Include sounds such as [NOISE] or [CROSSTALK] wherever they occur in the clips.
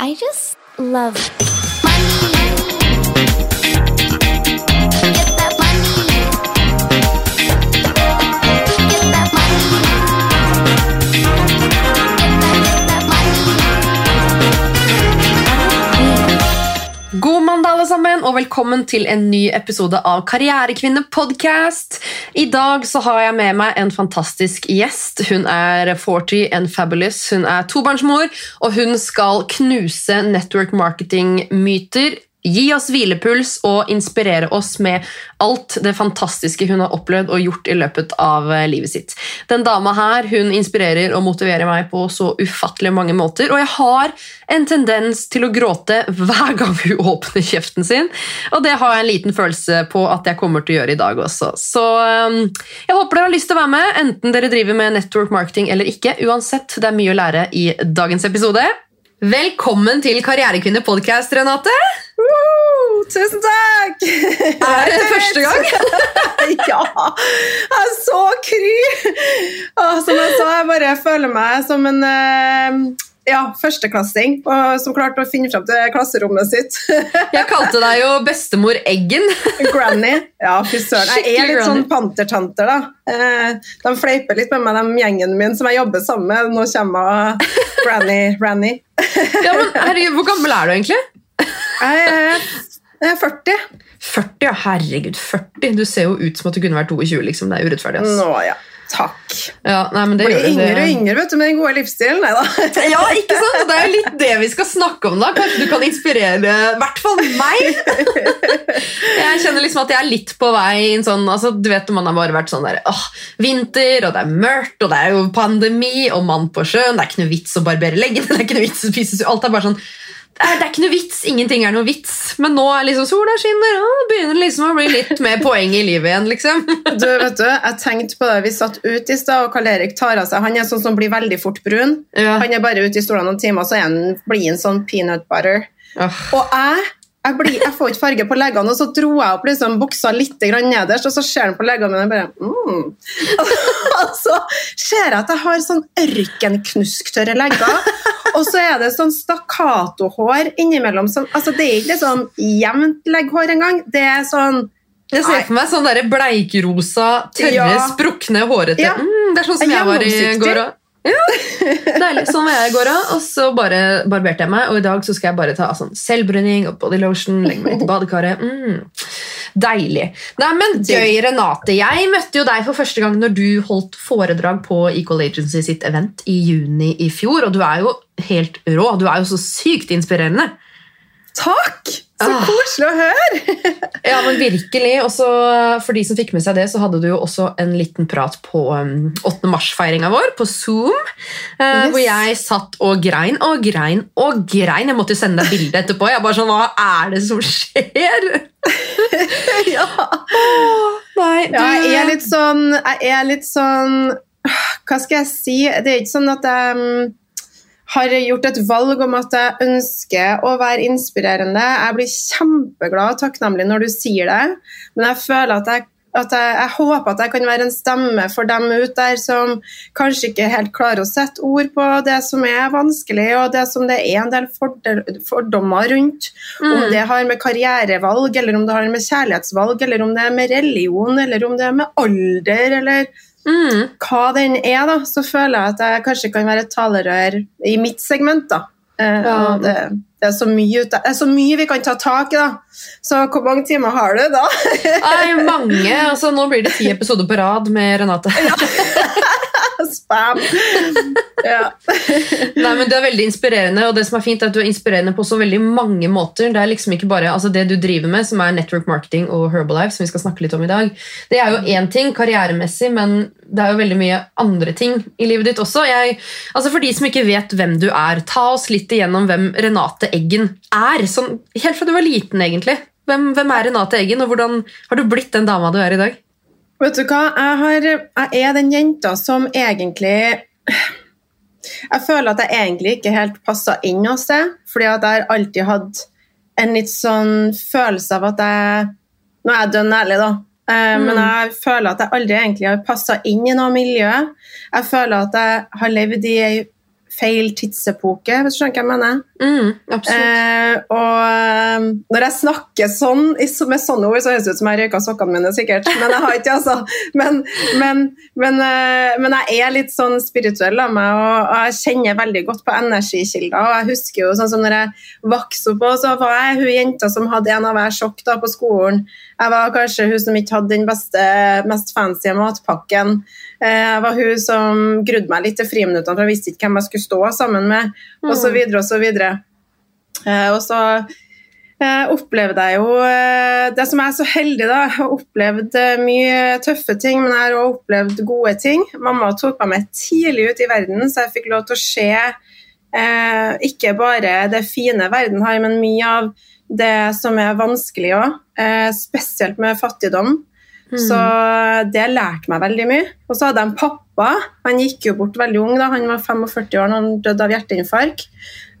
I just love sammen, og velkommen til en ny episode av Karrierekvinne podcast. I dag så har jeg med meg en fantastisk gjest. Hun er 40 and fabulous. Hun er tobarnsmor, og hun skal knuse network marketing-myter. Gi oss hvilepuls og inspirere oss med alt det fantastiske hun har opplevd og gjort i løpet av eh, livet sitt. Den dama her hun inspirerer og motiverer meg på så ufattelig mange måter, og jeg har en tendens til å gråte hver [LAUGHS] gang hun åpner kjeften sin, og det har jeg en liten følelse på at jeg kommer til å gjøre i dag også. Så um, jeg håper dere har lyst til å være med, enten dere driver med network marketing eller ikke. Uansett, det er mye å lære i dagens episode. Velkommen til Karrierekvinne podcast, Renate! Woo! Tusen takk! Er det første gang? [LAUGHS] ja! Jeg er så kry! Og som jeg sa, jeg bare føler meg som en eh, ja, førsteklassing som klarte å finne fram til klasserommet sitt. [LAUGHS] Jeg kalte deg jo bestemor Eggen. [LAUGHS] Granny. Ja, fy søren. Jeg er litt granny. sånn pantertanter, da. Eh, De fleiper litt med meg, de gjengen min som jeg jobber sammen med. Nå kommer Granny. Ranny. Ja, men herregud, Hvor gammel er du egentlig? Jeg er 40. 40, ja. Herregud, 40. Du ser jo ut som at du kunne vært 22. liksom. Det er urettferdig. ass. Nå, ja. Takk. Ja, nei, men det Blir yngre og yngre vet du, med den gode livsstilen. Nei da. [LAUGHS] Ja, ikke sant? Det er jo litt det vi skal snakke om da. Kanskje du kan inspirere i hvert fall meg? [LAUGHS] Jeg kjenner liksom at jeg er litt på vei sånn altså, Du vet man har bare vært sånn der åh, Vinter, og det er mørkt, og det er jo pandemi, og mann på sjøen. Det er ikke noe vits å barbere leggene. [LAUGHS] Det er ikke noe vits å spise Alt er bare sånn det er, ikke noe vits, ingenting er noe vits. Men nå er liksom sola skinner, og det begynner liksom å bli litt mer poeng i livet igjen, liksom. [LAUGHS] Du, vet du, jeg tenkte på det. Vi satt ute i stad, og Karl-Erik tar av seg Han er sånn som blir veldig fort brun. Ja. Han er bare ute i stolen noen timer, så han, blir han sånn peanut butter. Oh. Og jeg, jeg, blir, jeg får ikke farge på leggene, og så dro jeg opp liksom buksa litt grann nederst, og så ser han på leggene mine og bare mm. [LAUGHS] Og så ser jeg at jeg har sånn ørkenknusktørre legger, og så er det sånn stakkatohår innimellom. Som, altså det er ikke sånn jevnt legghår engang. Det er sånn Jeg ser for meg sånn der bleikrosa, tørre, Ja. sprukne, hårete Ja. mm, Det er sånn som jeg var i går òg. Ja, deilig. Sånn var jeg i går òg. Og så bare barberte jeg meg, og i dag så skal jeg bare ta sånn selvbruning og body lotion, legge meg ut i badekaret. Mm. Deilig. Nei, men gøy, Renate. Jeg møtte jo deg for første gang når du holdt foredrag på Equal Agency sitt event i juni i fjor, og du er jo helt rå. Du er jo så sykt inspirerende. Takk! Så Ah. koselig å høre! [LAUGHS] Ja, men virkelig. Og for de som fikk med seg det, så hadde du jo også en liten prat på um, 8. mars-feiringa vår på Zoom. eh, Yes. Hvor jeg satt og grein og grein og grein. Jeg måtte jo sende deg bilde etterpå. Jeg bare sånn, Hva er det som skjer? [LAUGHS] ja. Nei, du Ja, jeg er litt sånn Jeg er litt sånn Hva skal jeg si? Det er ikke sånn at jeg mm, har gjort et valg om at jeg ønsker å være inspirerende. Jeg blir kjempeglad og takknemlig når du sier det, men jeg føler at jeg at jeg, jeg håper at jeg kan være en stemme for dem ut der som kanskje ikke helt klarer å sette ord på det som er vanskelig, og det som det er en del fordommer rundt. Om det har med karrierevalg, eller om det har med kjærlighetsvalg, eller om det er med religion, eller om det er med alder, eller mm, hva den er, da, så føler jeg at jeg kanskje kan være et talerør i mitt segment. da. Eh, Ja. det, det, er så mye det er så mye vi kan ta tak i. da. Så hvor mange timer har du da? Nei, mange. Altså, nå blir det ti episoder på rad med Renate. [LAUGHS] Spam! [LAUGHS] Ja. Nei, men Du er veldig inspirerende, og det som er fint er at du er inspirerende på så veldig mange måter. Det er liksom ikke bare altså det du driver med, som er network marketing og Herbalife, som vi skal snakke litt om i dag. Det er jo én ting karrieremessig, men det er jo veldig mye andre ting i livet ditt også. Jeg, altså For de som ikke vet hvem du er, ta oss litt igjennom hvem Renate Eggen er. Sånn, helt fra du var liten, egentlig. Hvem, hvem er Renate Eggen, og hvordan har du blitt den dama du er i dag? Vet du hva, jeg, har, jeg er den jenta som egentlig Jeg føler at jeg egentlig ikke helt passer inn hos det, fordi at jeg har alltid hatt en litt sånn følelse av at jeg Nå er jeg dønn ærlig, da. Mm. Men jeg føler at jeg aldri egentlig har passa inn i noe miljø. Jeg føler at jeg har levd i ei feil tidsepoke, hvis du skjønner hva jeg mener. Mm. Eh, og eh, når jeg snakker sånn, med sånne ord, så høres det ut som jeg røyka sokkene mine, sikkert. Men jeg har ikke, altså. Men, men, men, eh, men jeg er litt sånn spirituell av meg, og, og jeg kjenner veldig godt på energikilder. Og jeg husker jo sånn som når jeg vokste opp, så var jeg hun jenta som hadde en av hver sjokk da på skolen. Jeg var kanskje hun som ikke hadde den beste, mest fancy matpakken. Eh, Jeg var hun som grudde meg litt til friminuttene, for jeg visste ikke hvem jeg skulle stå sammen med, og så videre og så. Eh, så eh, opplevde jeg jo eh, Det som jeg er så heldig, da, jeg har opplevd eh, mye tøffe ting, men jeg har også opplevd gode ting. Mamma tok meg med tidlig ut i verden, så jeg fikk lov til å se eh, ikke bare det fine verden har, men mye av det som er vanskelig òg, eh, spesielt med fattigdom. Så det lærte meg veldig mye. Og så hadde jeg en pappa. Han gikk jo bort veldig ung. da, Han var 45 år da han døde av hjerteinfarkt.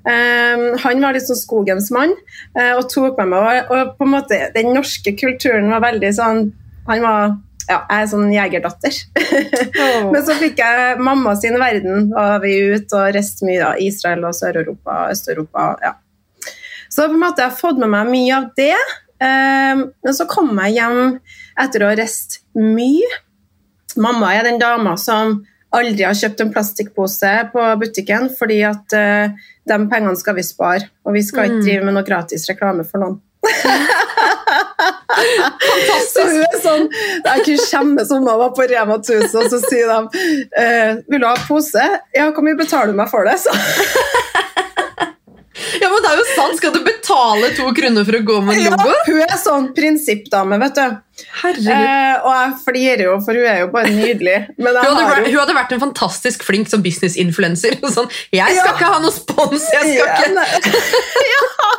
Um, han var sånn skogens mann uh, og tok meg med. Og, og på en måte, den norske kulturen var veldig sånn Han var ja, jeg er sånn jegerdatter. oh. [LAUGHS] Men så fikk jeg mamma sin verden, og vi ut og reiste mye. da, Israel og Sør-Europa, Øst-Europa. ja. Så på en måte jeg har fått med meg mye av det. Um, men så kom jeg hjem etter å ha reist mye. Mamma er den dama som aldri har kjøpt en plastikkpose på butikken, fordi at uh, de pengene skal vi spare, og vi skal ikke drive med noe gratis reklame for noen. [LAUGHS] Så hun er sånn, Jeg kunne skjemmes som hun var på Rema 1000, og så sier de uh, 'Vil du ha pose?' 'Ja, hvor mye betaler du meg for det?' Så, Ja, men det er jo sant! Skal du betale to kroner for å gå med en ja, logo? hun er sånn prinsippdame, vet du. Herregud. Eh, og jeg flirer jo, for hun er jo bare nydelig. Hun hadde, hun hadde vært en fantastisk flink som business-influencer. Sånn, jeg skal Ja. ikke ha noe spons! Jeg skal Ja, ikke [LAUGHS] ja.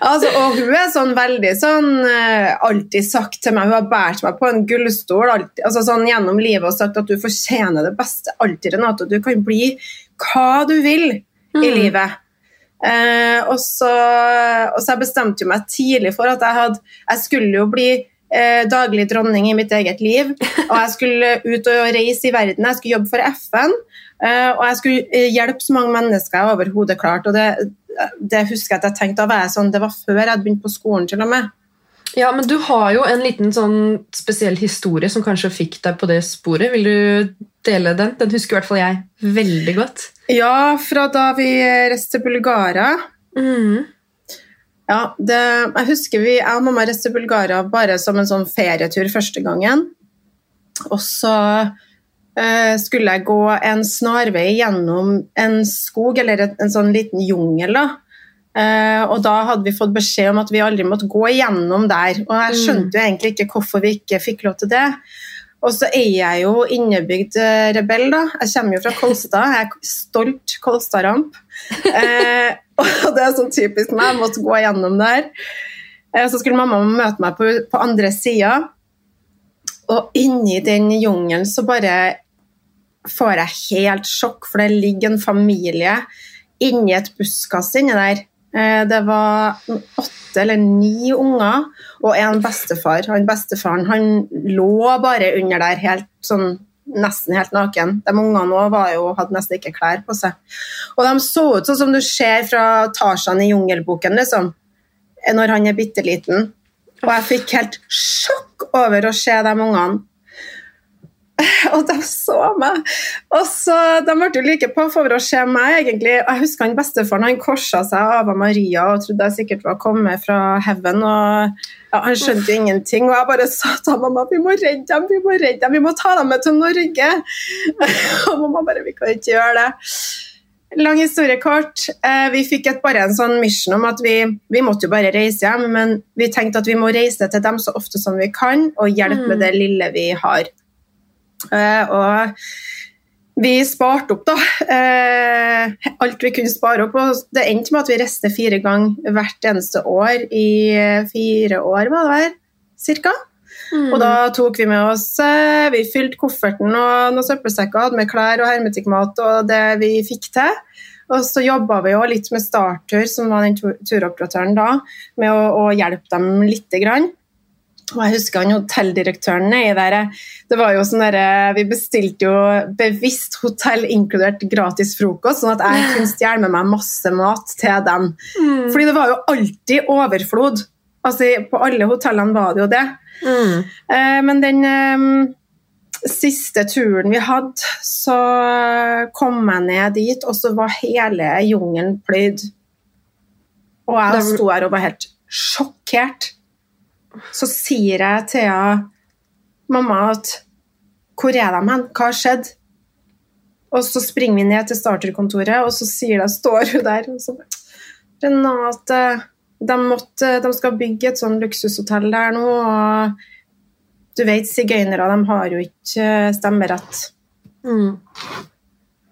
Altså, og hun er sånn veldig sånn eh, alltid sagt til meg Hun har båret meg på en gullstol alltid, altså sånn gjennom livet og sagt at du fortjener det beste alltid, Renate. Du kan bli hva du vil i Mm. livet. Eh, og, så, og så jeg bestemte jo meg tidlig for at jeg, hadde, jeg skulle jo bli eh, daglig dronning i mitt eget liv. Og jeg skulle ut og reise i verden. Jeg skulle jobbe for FN. eh, og jeg skulle eh, hjelpe så mange mennesker jeg overhodet klarte. Og det, det husker jeg at jeg tenkte da var jeg sånn, Det var før jeg hadde begynt på skolen. til og med. Ja, men du har jo en liten sånn spesiell historie som kanskje fikk deg på det sporet. Vil du dele den? Den husker i hvert fall jeg veldig godt. Ja, fra da vi reiste til Bulgaria. Mm. Ja, det, jeg husker vi, jeg og mamma reiste til Bulgaria bare som en sånn ferietur første gangen. Og så eh, skulle jeg gå en snarvei gjennom en skog, eller en, en sånn liten jungel. da. Eh, og da hadde vi fått beskjed om at vi aldri måtte gå igjennom der. Og jeg skjønte jo egentlig ikke hvorfor vi ikke fikk lov til det. Og så er jeg jo innebygd eh, rebell, da. Jeg kommer jo fra Kolstad. Jeg er stolt Kolstad-ramp. [LAUGHS] Eh, og det er sånn typisk meg, jeg måtte gå gjennom der. Eh, så skulle mamma møte meg på, på andre sida, og inni den jungelen så bare får jeg helt sjokk, for det ligger en familie inni et buskas inni der. Eh, Det var åtte eller ni unger og en bestefar. Han bestefaren han lå bare under der helt sånn nesten helt naken. De ungene òg hadde nesten ikke klær på seg. Og de så ut sånn som du ser fra Tarzan i Jungelboken, liksom. Når han er bitte liten. Og jeg fikk helt sjokk over å se de ungene. [LAUGHS] Og de så meg. Og så, De ble jo like paff over å se meg, egentlig. Jeg husker han bestefaren han korsa seg av Maria og trodde jeg sikkert var kommet fra heaven. og ja, Han skjønte jo ingenting. Og jeg bare sa til mamma vi må redde dem, vi må redde dem, vi må ta dem med til Norge. [LAUGHS] Og mamma bare vi kan ikke gjøre det. Lang historie kort. Eh, vi fikk et, bare en sånn mission om at vi, vi måtte jo bare reise hjem, men vi tenkte at vi må reise til dem så ofte som vi kan, og hjelpe med det lille vi har. Eh, og vi sparte opp da, eh, alt vi kunne spare opp. og Det endte med at vi reiste fire ganger hvert eneste år i eh, fire år, var det vel? Cirka. Og da tok vi med oss eh, Vi fylte kofferten og noen søppelsekker, hadde med klær og hermetikkmat og det vi fikk til. Og så jobba vi jo litt med Startur, som var den turoperatøren da, med å, å hjelpe dem lite grann. Og jeg husker han hotelldirektøren nedi der. Det var jo sånn der, Vi bestilte jo bevisst hotell inkludert gratis frokost, sånn at jeg [LAUGHS] kunne stjele med meg masse mat til dem. Mm. Fordi det var jo alltid overflod. Altså, På alle hotellene var det jo det. Mm. Eh, men den eh, siste turen vi hadde, så kom jeg ned dit, og så var hele jungelen pløyd. Og jeg sto her og var helt sjokkert. Så sier jeg til mamma at hvor er de hen? Hva har skjedd? Og så springer vi ned til starterkontoret, og så sier det, står hun der og så Renate, de, måtte, de skal bygge et sånn luksushotell der nå, og du vet, sigøynere de har jo ikke stemmerett. Mm.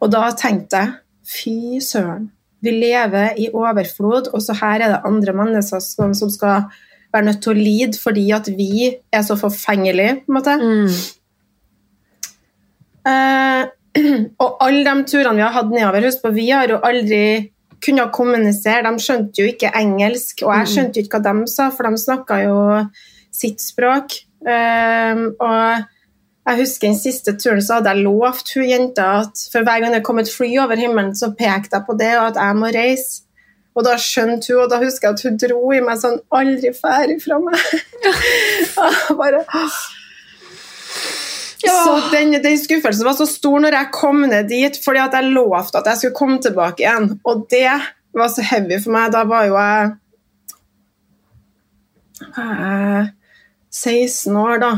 Og da tenkte jeg, fy søren, vi lever i overflod, og så her er det andre mennesker som, som skal være nødt til å lide fordi at vi er så forfengelige, på en måte. Mm. Eh, [CLEARS THROAT] og alle de turene vi har hatt nedover, husk på, vi har jo aldri kunnet kommunisere, de skjønte jo ikke engelsk, og jeg skjønte jo ikke hva de sa, for de snakket jo sitt språk. Eh, og jeg husker den siste turen så hadde jeg lovt hun jenta at for hver gang det kom et fly over himmelen, så pekte jeg på det, og at jeg må reise. Og da skjønte hun, og da husker jeg at hun dro i meg sånn aldri ferdig fra meg. [LAUGHS] Ja, bare Så den, den skuffelsen var så stor når jeg kom ned dit, fordi at jeg lovte at jeg skulle komme tilbake igjen. Og det var så heavy for meg. Da var jo jeg eh, 16 år, da.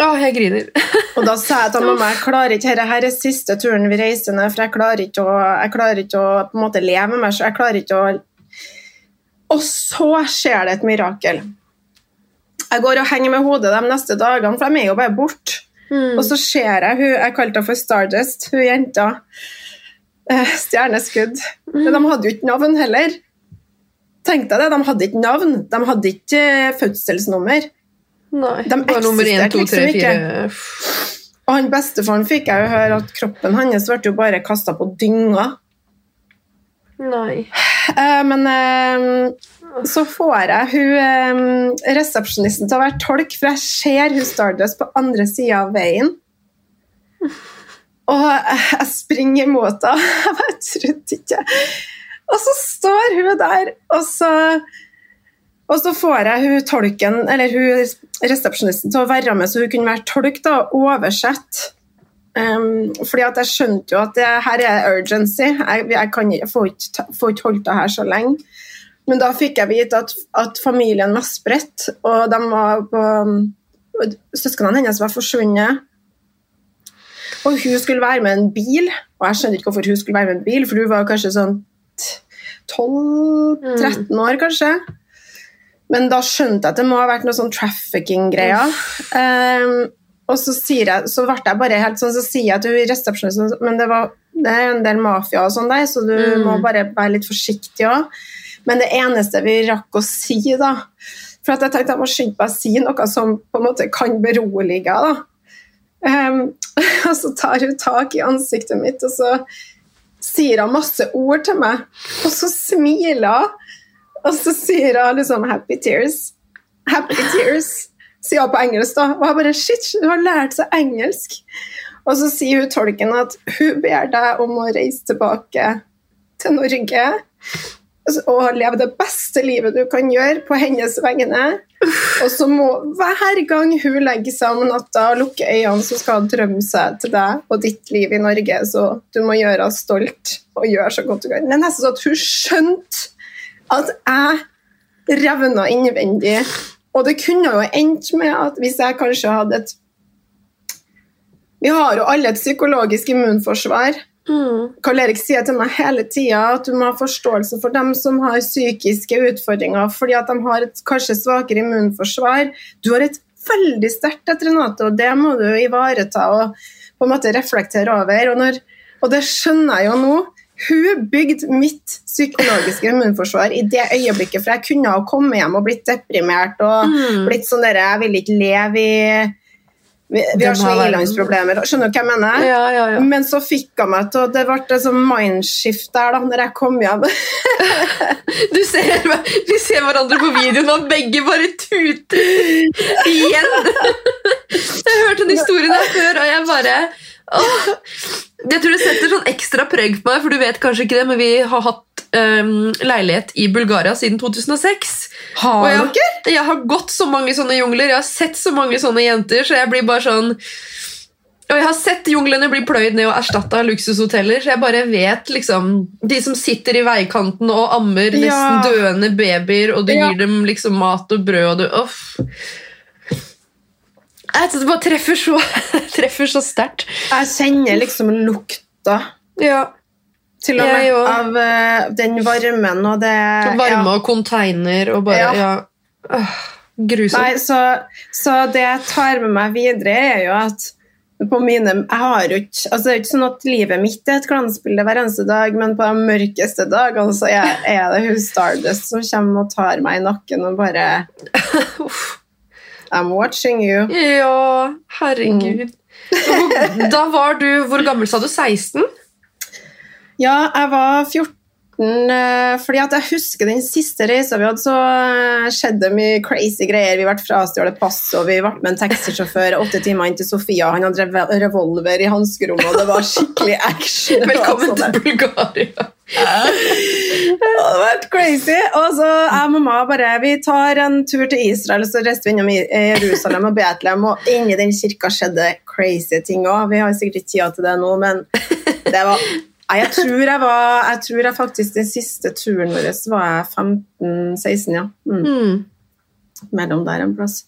Å, jeg griner. [LAUGHS] Og da sa jeg til mamma jeg klarer ikke, dette her er siste turen vi reiser ned, for jeg klarer ikke å, jeg klarer ikke å på en måte leve med meg selv. Jeg klarer ikke å Og så skjer det et mirakel. Jeg går og henger med hodet de neste dagene, for de er jo bare borte. Mm. Og så ser jeg hun, jeg kalte henne for Stardust, hun jenta. Stjerneskudd. stjerneskudd. Men de hadde jo ikke navn heller. Tenk deg det, de hadde ikke navn. De hadde ikke eh, fødselsnummer. Nei. De Bare nummer én, to, eksisterte tre, liksom fire Og han bestefaren fikk jeg jo høre at kroppen hans ble jo bare kasta på dynga. Nei. Eh, men eh, så får jeg hun eh, resepsjonisten til å være tolk, for jeg ser hun Stardust på andre sida av veien. Og jeg springer imot henne. [LAUGHS] Jeg bare trodde ikke Og så står hun der, og så og så får jeg hun tolken, eller hun resepsjonisten til å være med, så hun kunne være tolk da, og oversette. Um, fordi at jeg skjønte jo at det her er urgency. Jeg, jeg, kan, jeg får, ikke, får ikke holdt det her så lenge. Men da fikk jeg vite at, at familien var spredt, og de var på og Søsknene hennes var forsvunnet. Og hun skulle være med en bil, og jeg skjønner ikke hvorfor hun skulle være med en bil, for hun var kanskje sånn 12-13 år, kanskje. Men da skjønte jeg at det må ha vært noe sånn trafficking-greier. Um, og så, sier jeg, så ble jeg bare helt sånn, så sier jeg til resepsjonisten men det, var, det er en del mafia og sånn der, så du Mm. må bare være litt forsiktig òg. Men det eneste vi rakk å si, da For jeg tenkte jeg må skynde meg å si noe som på en måte kan berolige da. Um, [LAUGHS] og så tar hun tak i ansiktet mitt, og så sier hun masse ord til meg. Og så smiler hun, og så sier hun liksom 'happy tears'. Happy tears, sier hun på engelsk. da. Og jeg bare Shit, hun har lært seg engelsk. Og så sier hun tolken at hun ber deg om å reise tilbake til Norge og leve det beste livet du kan gjøre på hennes vegne. Og så må hver gang hun legger seg om natta og lukker øynene, så skal hun drømme seg til deg og ditt liv i Norge. Så du må gjøre henne stolt og gjøre så godt du kan. Det er nesten sånn at hun skjønte at jeg revna innvendig. Og det kunne jo endt med at hvis jeg kanskje hadde et Vi har jo alle et psykologisk immunforsvar. Mm. Karl Erik sier til meg hele tida at du må ha forståelse for dem som har psykiske utfordringer, fordi at de har et kanskje svakere immunforsvar. Du har et veldig sterkt et, Renate, og det må du ivareta og på en måte reflektere over. Og, når, og det skjønner jeg jo nå. Hun bygde mitt psykologiske immunforsvar i det øyeblikket, for jeg kunne ha kommet hjem og blitt deprimert og Mm. blitt sånn der, Jeg vil ikke leve i Vi, vi har sånne ilandsproblemer. Skjønner du hva jeg mener? Ja, ja, ja. Men så fikk hun meg til Det ble et sånn mindskift der da når jeg kom hjem. [LAUGHS] Du ser vi ser hverandre på videoen, og begge bare tuter igjen. [LAUGHS] Jeg hørte den historien her før, og jeg bare åh. Jeg tror det setter sånn ekstra preg på meg, for du vet kanskje ikke det, men vi har hatt um, leilighet i Bulgaria siden 2006. Og Har jeg, dere? jeg har gått så mange sånne jungler, jeg har sett så mange sånne jenter, så jeg blir bare sånn Og jeg har sett junglene bli pløyd ned og erstatta av luksushoteller, så jeg bare vet liksom De som sitter i veikanten og ammer Ja. nesten døende babyer, og du Ja. gir dem liksom mat og brød, og du Uff. Jeg Det bare treffer så, [LAUGHS] treffer så sterkt. Jeg kjenner liksom lukta Ja. til og med av uh, den varmen og det Varme ja. og container og bare Ja. Ja. Åh, grusomt. Nei, så, så det jeg tar med meg videre, er jo at på mine, jeg har jo ikke, altså Det er jo ikke sånn at livet mitt er et glansbilde hver eneste dag, men på de mørkeste dagene så er, er det hun Stardust som kommer og tar meg i nakken og bare [LAUGHS] Uff. I'm watching you. Ja, herregud. Mm. [LAUGHS] Da var du Hvor gammel sa du? 16? Ja, jeg var 14 eh, fordi at jeg husker den siste reisa vi hadde, så eh, skjedde det mye crazy greier. Vi ble frastjålet pass, og vi ble med en taxisjåfør åtte timer inn til Sofia. Han hadde revolver i hanskerommet, og det var skikkelig action. [LAUGHS] Velkommen sånn til Bulgaria. [LAUGHS] det hadde vært crazy. Og så jeg og mamma bare Vi tar en tur til Israel, så reiste vi innom Jerusalem og Betlehem, og inni den kirka skjedde crazy ting òg. Vi har sikkert ikke tida til det nå, men det var jeg tror jeg var Jeg tror jeg faktisk den siste turen vår var jeg 15-16, ja. Mm, Mm. mellom der en plass.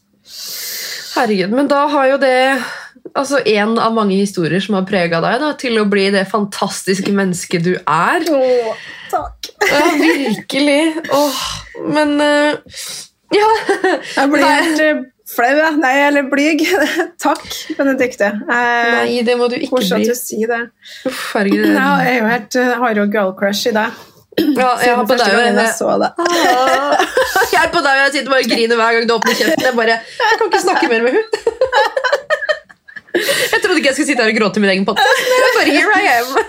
Herregud, men da har jo det altså en av mange historier som har prega deg da, til å bli det fantastiske mennesket du er. Å, takk. Ja, virkelig. Åh, men uh, Ja. Jeg blir helt eh, flau, jeg. Nei, eller blyg. [LAUGHS] takk, Benedicte. Eh, Nei, det må du ikke bli. at du sier det. Uff, herregud. Har- [LAUGHS] jeg er jo helt, jeg har jo girl crush i deg. Ja, jeg har på deg og jeg så det. jeg er på deg, og jeg sitter bare og griner hver gang du åpner kjeften. Jeg bare, jeg kan ikke snakke mer med hun. [LAUGHS] Jeg trodde ikke jeg skulle sitte her og gråte i min egen potte. men bare here I am. [LAUGHS]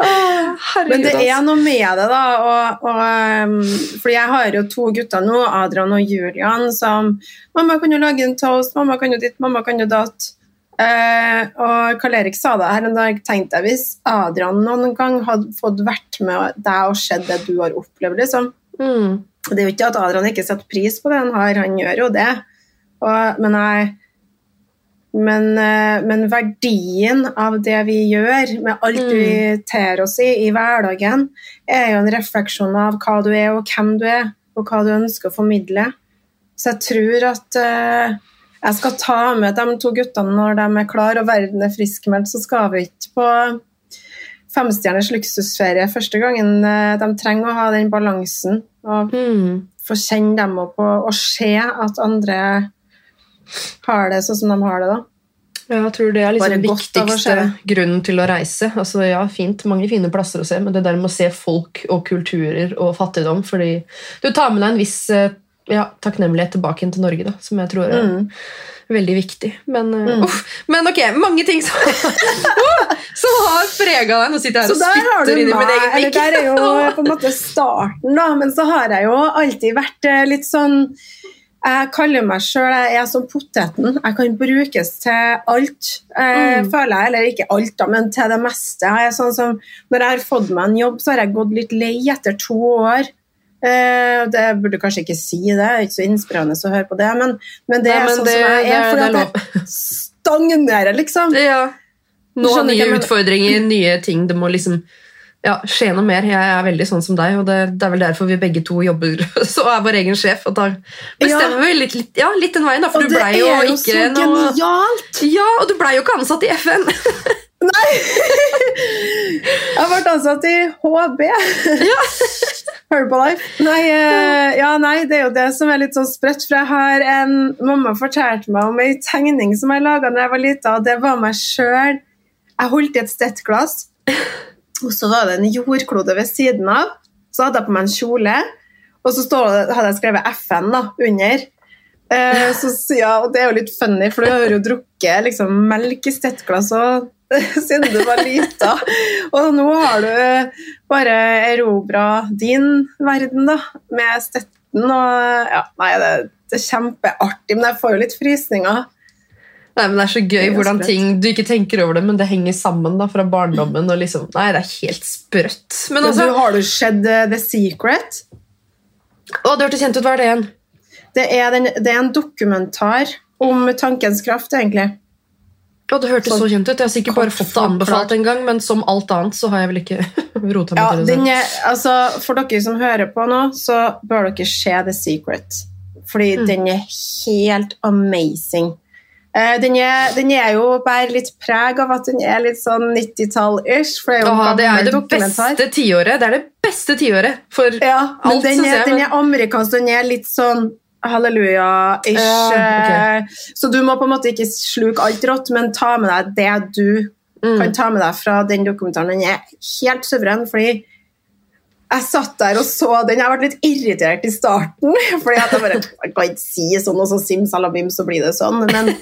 Oh, Men det er noe med det, da. Og, og, um, fordi jeg har jo to gutter nå, Adrian og Julian, som Mamma kan jo lage en toast, mamma kan jo ditt, mamma kan jo datt. Eh, og Karl Erik sa det her en dag, tenkte jeg hvis Adrian noen gang hadde fått vært med deg og sett det du har opplevd, liksom. Mm. Det er jo ikke at Adrian ikke setter pris på det han har, han gjør jo det. Og, men, jeg, men, eh, men verdien av det vi gjør, med alt Mm. vi ter oss i i hverdagen, er jo en refleksjon av hva du er, og hvem du er, og hva du ønsker å formidle. Så jeg tror at uh, jeg skal ta med de to guttene når de er klare og verden er friskmeldt, så skal vi ikke på femstjerners luksusferie første gangen. eh, De trenger å ha den balansen og Mm. få kjenne dem og, og se at andre har det sånn som de har det. da. Ja, Jeg tror det er liksom godt viktigste grunnen til å reise. Altså, ja, fint, Mange fine plasser å se, men det der med å se folk og kulturer og fattigdom fordi Du tar med deg en viss eh, ja, takknemlighet tilbake inn til Norge, da, som jeg tror er Mm. veldig viktig. Men, eh, Mm. uff, men ok, mange ting som, [LAUGHS] som har prega deg. Nå sitter jeg her og spytter inn i min egen mikk. der er jo [LAUGHS] på en måte starten, da. Men så har jeg jo alltid vært eh, litt sånn Jeg kaller meg sjøl jeg er som poteten. Jeg kan brukes til alt, eh, Mm. føler jeg. Eller ikke alt, da, men til det meste. Jeg sånn som, når jeg har fått meg en jobb, så har jeg gått litt lei etter to år. Eh, det burde kanskje ikke si det, det er ikke så inspirerende å høre på det, men, men det Nei, er sånn det- som jeg er. for Fordi det er jeg stagnerer, liksom. Ja. Nå nye men- utfordringer, nye ting. Det må liksom ja, skje noe mer. Jeg er veldig sånn som deg, og det, det er vel derfor vi begge to jobber [LAUGHS] så er vår egen sjef. Og da bestemmer vi litt, litt, ja, litt den veien, da, for Og du det blei jo er jo ikke så noe genialt! Ja, og du blei jo ikke ansatt i FN! [LAUGHS] Nei! Jeg ble ansatt i HB. [LAUGHS] Ja. Herbalife. Nei, eh, ja, nei, det er jo det som er litt sånn sprøtt. For jeg har en Mamma fortalte meg om ei tegning som jeg laga da jeg var lita, og det var meg sjøl. Jeg holdt i et stettglass, og så var det en jordklode ved siden av. Så hadde jeg på meg en kjole, og så stod, hadde jeg skrevet FN da, under. Eh, så, ja, og det er jo litt funny, for du har jo drukket liksom, melk i stettglass [LAUGHS] siden du var lita. Og nå har du bare erobra din verden da, med støtten. Og ja, nei, det, det er kjempeartig, men jeg får jo litt frysninger. Nei, men Det er så gøy er hvordan sprøtt. ting Du ikke tenker over det, men det henger sammen da, fra barndommen. og liksom, Nei, det er helt sprøtt. Men altså, ja, du, har du sett eh, The Secret? Å, det hørtes kjent ut. Hva er det igjen? Det er, den, det er en dokumentar om tankens kraft, egentlig. Å, det hørtes så så kjent ut. Jeg har sikkert bare fått det anbefalt en gang, men som alt annet så har jeg vel ikke [LAUGHS] rota meg Ja, til det. den er, altså, for dere som hører på nå, så bør dere se The Secret. Fordi Mm. den er helt amazing. Eh, den, er, den er jo bare litt preg av at den er litt sånn 90-tall-ish. Det er jo det er det beste tiåret. Det er det beste tiåret for Ja, men Alt den er, den er amerikansk, den er litt sånn halleluja-ish. Ja, ok. eh, Så du må på en måte ikke sluke alt rått, men ta med deg det du Mm. kan ta med deg fra den dokumentaren. Den er helt suveren, fordi jeg satt der og så den. Jeg ble litt irritert i starten. [LAUGHS] fordi at jeg bare, jeg kan ikke si sånn, og så simsalabim, så blir det sånn. Men,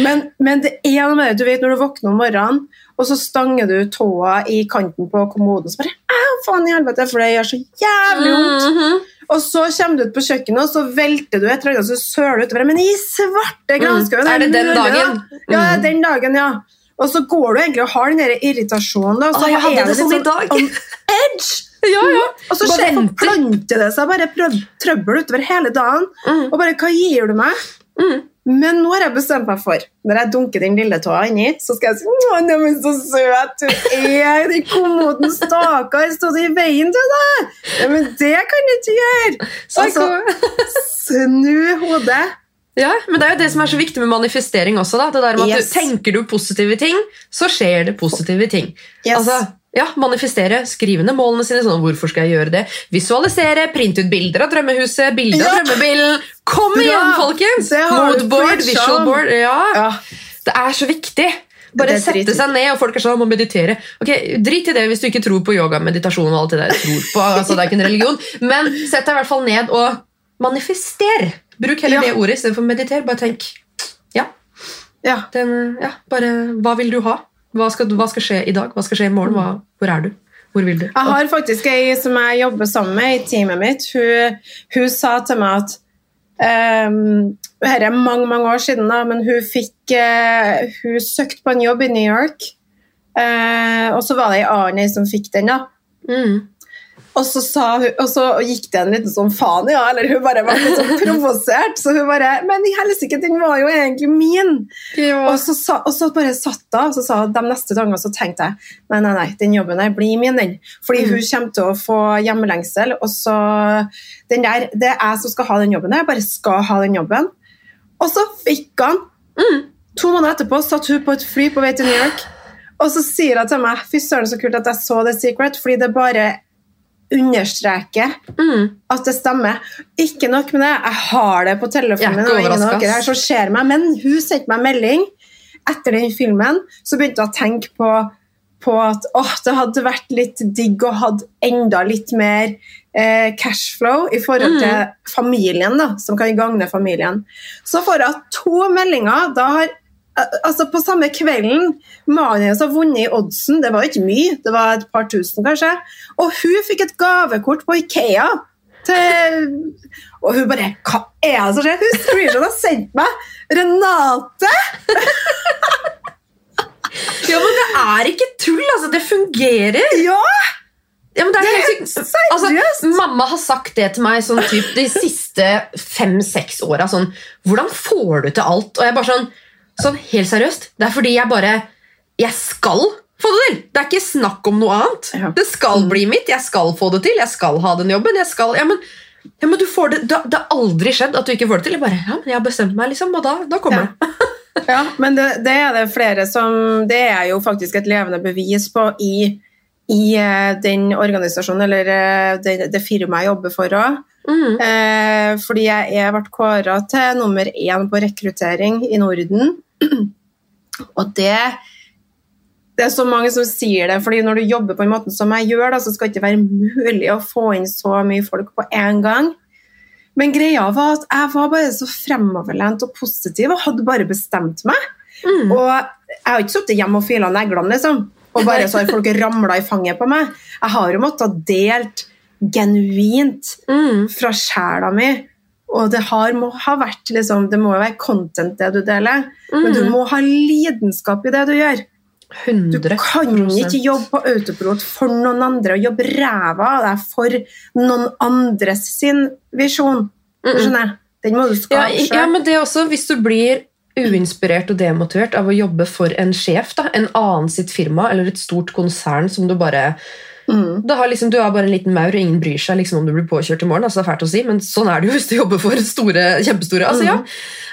men, men det er noe med det. Du vet når du våkner om morgenen, og så stanger du tåa i kanten på kommoden, så bare Au, faen i helvete, for det gjør så jævlig vondt. Mhm. Og så kommer du ut på kjøkkenet, og så velter du et eller annet, og så søler du utover. Men i svarte granskauen! Mm. Er det den mulig, da? dagen? Ja, Mm. den dagen, ja. Og så går du egentlig og har den der irritasjonen. Da, så Åh, jeg hadde det litt sånn i dag. on edge! Ja, ja. Og så Bare forplanter det seg bare prøv- trøbbel utover hele dagen. Mm. Og bare, hva gir du meg? Mm. Men nå har jeg bestemt meg for, når jeg dunker den lille tåa inni, så skal jeg si Å, neimen, så søt du er! Den kommoden, stakkar, stod i veien til deg! Ja, men det kan du ikke gjøre! Så altså, snu hodet. Ja, men det er jo det som er så viktig med manifestering også. Da. Det der med at Yes. du Tenker du positive ting, så skjer det positive ting. Yes. Altså, ja, Manifestere, skrive ned målene sine. sånn, hvorfor skal jeg gjøre det? Visualisere, printe ut bilder av drømmehuset, bilder Ja. av drømmebilen. Kom Bra! igjen, folkens! Moodboard, preachet visual om. board. Ja. Ja. Det er så viktig. Bare sette seg ned, og folk er sånn, må meditere. Ok, Drit i det hvis du ikke tror på yoga, meditasjon og alt det der. Tror på, altså Det er ikke en religion. Men sett deg i hvert fall ned og manifester. Bruk heller Ja. det ordet istedenfor mediter. Bare tenk. Ja, ja. den, ja, bare Hva vil du ha? Hva skal, hva skal skje i dag? Hva skal skje i morgen? Hva, hvor er du? Hvor vil du? Jeg har faktisk ei som jeg jobber sammen med i teamet mitt. Hun, hun sa til meg at um, Dette er mange mange år siden, da, men hun fikk uh, Hun søkte på en jobb i New York. Uh, og så var det ei annen som fikk den. da. Mm. Og så, sa hun, og så gikk det en liten sånn faen i ja, eller hun bare var litt sånn provosert. Så hun bare Men i helsike, den var jo egentlig min! Og så, sa, og så bare satt hun, og så sa de neste dagene så tenkte jeg nei, nei, nei, den jobben her blir min, den. Fordi Mm. hun kommer til å få hjemmelengsel. Og så den der, Det er jeg som skal ha den jobben. Jeg bare skal ha den jobben. Og så fikk han Mm. To måneder etterpå satt hun på et fly på vei til New York. Og så sier hun til meg Fy søren, så kult at jeg så The Secret, fordi det bare understreker Mm. at det stemmer. Ikke nok med det, jeg har det på Jeg er telefonen ikke her som ser meg, men hun sendte meg melding etter den filmen, så begynte jeg å tenke på, på at åh, det hadde vært litt digg å ha enda litt mer eh, cashflow i forhold Mm. til familien, da, som kan gagne familien. Så får jeg to meldinger. Da har Altså På samme kvelden Mannen hennes har vunnet i oddsen. Det var ikke mye, det var et par tusen, kanskje. Og hun fikk et gavekort på Ikea. Til, og hun bare Hva er det som skjer? Hun screenshot har sendt meg Renate! Ja, men det er ikke tull, altså. Det fungerer. Ja! Ja, men det er helt sykt. altså, mamma har sagt det til meg sånn, typ, de siste fem-seks åra. Sånn, hvordan får du til alt? Og jeg bare sånn, sånn Helt seriøst. Det er fordi jeg bare Jeg skal få det til! Det er ikke snakk om noe annet. Ja. Det skal bli mitt. Jeg skal få det til. Jeg skal ha den jobben. Jeg skal, ja, men, ja, men du får det, det, det har aldri skjedd at du ikke får det til. Jeg bare, ja, men jeg har bestemt meg, liksom, og da, da kommer Ja. det. Ja, men det, det er det flere som Det er jo faktisk et levende bevis på i, i eh, den organisasjonen, eller eh, det, det firmaet jeg jobber for òg. Mm. Eh, fordi jeg ble kåra til nummer én på rekruttering i Norden. [CLEARS THROAT] Og det det er så mange som sier det, fordi når du jobber på en måte som jeg gjør, da, så skal det ikke være mulig å få inn så mye folk på én gang. Men greia var at jeg var bare så fremoverlent og positiv og hadde bare bestemt meg. Mm. Og jeg har ikke sittet hjemme og fila neglene, liksom. Og bare så har folk ramla i fanget på meg. Jeg har jo måttet ha delt genuint Mm. fra sjela mi. Og det har, må ha vært liksom, Det må jo være content, det du deler, men du Mm. må ha lidenskap i det du gjør. 100%. Du kan ikke jobbe på autopilot for noen andre og jobbe ræva av deg for noen andres sin visjon. Du Mm-mm. skjønner? Den må du skape ja, ja, men det også, hvis du blir uinspirert og demotivert av å jobbe for en sjef, da, en annen sitt firma eller et stort konsern som du bare Mm. har liksom, Du har bare en liten maur, og ingen bryr seg liksom, om du blir påkjørt i morgen. altså det er fælt å si, Men sånn er det jo hvis du jobber for store, kjempestore. altså ja.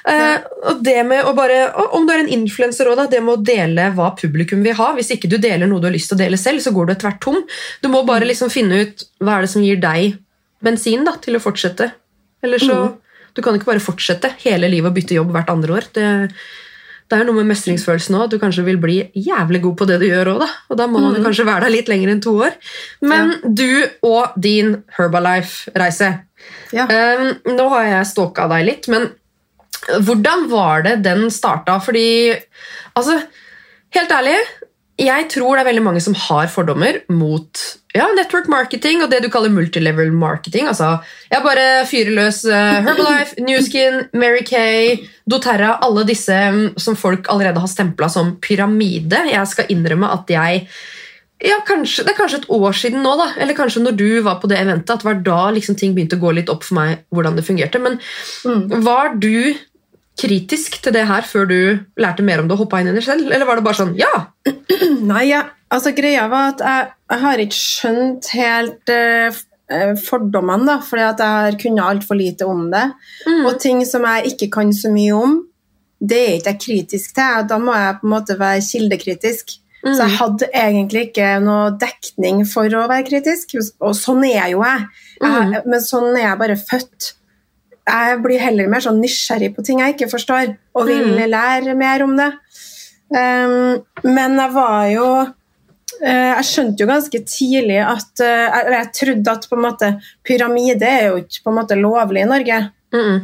Eh, og det med å bare, Om du er en influenser òg, det med å dele hva publikum vil ha. Hvis ikke du deler noe du har lyst til å dele selv, så går du tvert tom. Du må bare liksom finne ut hva er det som gir deg bensin da, til å fortsette. Eller så, Du kan ikke bare fortsette hele livet og bytte jobb hvert andre år. Det, det er noe med mestringsfølelsen òg, at du kanskje vil bli jævlig god på det du gjør òg. Da. Og da må man jo kanskje være der litt lenger enn to år. Men du og din Herbalife-reise Ja. Um, nå har jeg stalka deg litt, men hvordan var det den starta? Fordi, altså, helt ærlig, jeg tror det er veldig mange som har fordommer mot ja, network marketing og det du kaller multilevel marketing. Altså, jeg bare fyrer løs eh, Herbalife, [LAUGHS] Newskin, Mary Kay, doTERRA, alle disse mm, som folk allerede har stempla som pyramide. Jeg skal innrømme at jeg ja, kanskje, Det er kanskje et år siden nå, da, eller kanskje når du var på det eventet, at det var da liksom ting begynte å gå litt opp for meg hvordan det fungerte. Men Mm. var du kritisk til det her før du lærte mer om det og hoppa inn i det selv? Eller var det bare sånn ja? [CLEARS THROAT] Nei, ja. altså greia var at jeg, jeg har ikke skjønt helt uh, fordommene, da, fordi at jeg har kunnet altfor lite om det. Mm. Og ting som jeg ikke kan så mye om, det er ikke jeg kritisk til. Da må jeg på en måte være kildekritisk. Så Mm. jeg hadde egentlig ikke noe dekning for å være kritisk, og sånn er jo jeg. Mm. men sånn er jeg bare født. Jeg blir heller mer sånn nysgjerrig på ting jeg ikke forstår, og vil Mm. lære mer om det. Um, men jeg var jo uh, Jeg skjønte jo ganske tidlig at uh, Eller jeg trodde at på en måte pyramide er jo ikke på en måte lovlig i Norge. Mm-mm.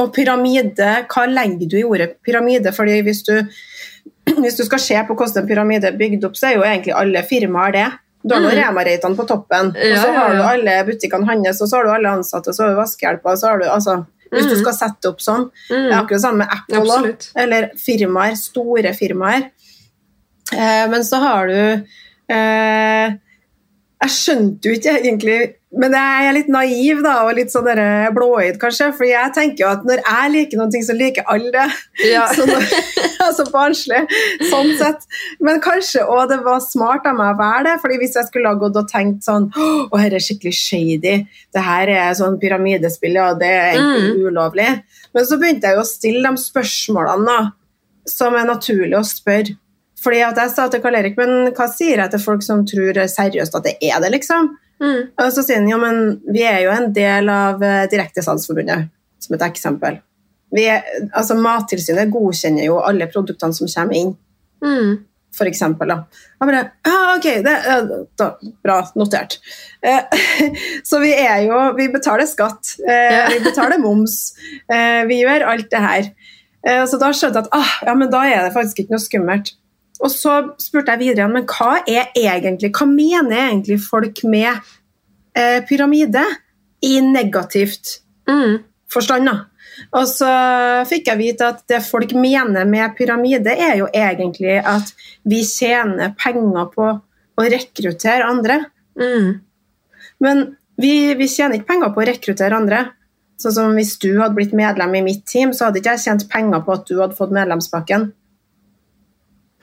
Og pyramide, hva legger du i ordet pyramide? Fordi hvis du, [CLEARS THROAT] hvis du skal se på hvordan en pyramide er bygd opp, så er jo egentlig alle firmaer det. Du har mm. Mm. Rema-Reitan på toppen, og så har du alle butikkene hans, og så har du alle ansatte, og så har du vaskehjelper, og så har du altså Hvis du Mm. skal sette opp sånn. Det er akkurat akkurat samme med Apple Absolutt. eller firmaer, store firmaer. Eh, men så har du eh, Jeg skjønte jo ikke egentlig Men jeg er litt naiv da, og litt sånn blåøyd, kanskje. For jeg tenker jo at når jeg liker noe, så liker alle det. Ja. [LAUGHS] Så når, altså barnslig, sånn sett. Men kanskje òg det var smart av meg å være det. fordi hvis jeg skulle ha gått og tenkt sånn Å, her er skikkelig shady. Det her er sånn pyramidespill, og det er egentlig ulovlig. Men så begynte jeg jo å stille de spørsmålene da, som er naturlig å spørre. Fordi at jeg sa til Karl Erik, men hva sier jeg til folk som tror seriøst at det er det, liksom? Mm. Og så sier han jo, men vi er jo en del av eh, Direktesalgsforbundet, som et eksempel. Vi er, altså Mattilsynet godkjenner jo alle produktene som kommer inn, Mm. for eksempel. Da. Jeg bare, ja, ok, det, da, bra, notert. Eh, [LAUGHS] så vi er jo, vi betaler skatt, eh, vi betaler moms, eh, vi gjør alt det her. Eh, så da skjønte jeg at ah, ja, men da er det faktisk ikke noe skummelt. Og så spurte jeg videre igjen, men hva er egentlig, hva mener egentlig folk med eh, pyramide i negativt Mm. forstand? da? Og så fikk jeg vite at det folk mener med pyramide, er jo egentlig at vi tjener penger på å rekruttere andre. Mm. Men vi, vi tjener ikke penger på å rekruttere andre. Sånn som Hvis du hadde blitt medlem i mitt team, så hadde ikke jeg tjent penger på at du hadde fått medlemspakken.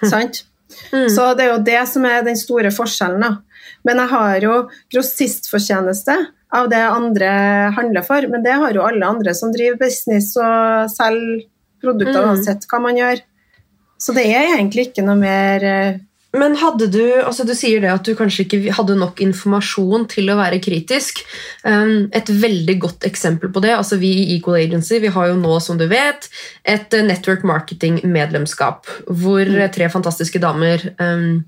[LAUGHS] Sant? Mm. Så det er jo det som er den store forskjellen. Da. Men jeg har jo grossistfortjeneste av det andre handler for, men det har jo alle andre som driver business og selger produkter, Mm. uansett hva man gjør. Så det er egentlig ikke noe mer eh, Men hadde du altså Du sier det at du kanskje ikke hadde nok informasjon til å være kritisk. Um, et veldig godt eksempel på det altså Vi i Equal Agency vi har jo nå som du vet, et eh, network marketing-medlemskap hvor eh, tre fantastiske damer um,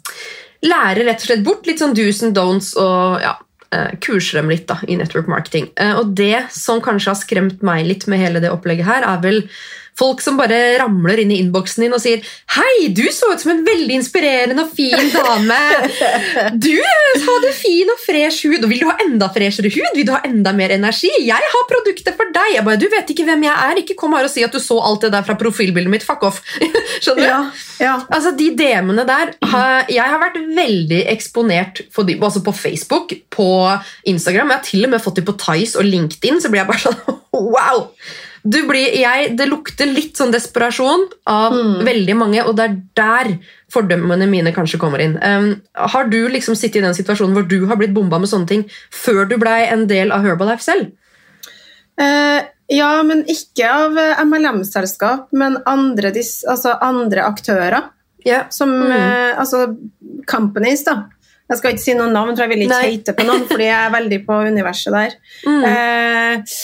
lærer rett og slett bort litt sånn do's and don'ts og ja, eh, kurser dem litt da, i network marketing. Og det som kanskje har skremt meg litt med hele det opplegget her, er vel folk som bare ramler inn i innboksen din og sier 'Hei, du så ut som en veldig inspirerende og fin dame'. 'Du hadde fin og fresh hud, og vil du ha enda freshere hud? Vil du ha enda mer energi? Jeg har produkter for deg.' Jeg bare, 'Du vet ikke hvem jeg er. Ikke kom her og si at du så alt det der fra profilbildet mitt. Fuck off.' [LAUGHS] Skjønner du? Ja, ja. Altså, De DM-ene der Jeg har vært veldig eksponert for de, altså på Facebook, på Instagram. Jeg har til og med fått de på Tice og LinkedIn. Så blir jeg bare sånn [LAUGHS] Wow! Du blir, jeg, det lukter litt sånn desperasjon av veldig mange, og det er der fordømmene mine kanskje kommer inn. Um, har du liksom sittet i den situasjonen hvor du har blitt bomba med sånne ting før du blei en del av Herbalife selv? Uh, ja, men ikke av eh, MLM-selskap, men andre, dis, altså andre aktører. Yeah. Som eh, altså companies, da. Jeg skal ikke si noen navn, for jeg vil ikke hete hate på noen, fordi jeg er veldig på universet der. [LAUGHS] Mm. Eh,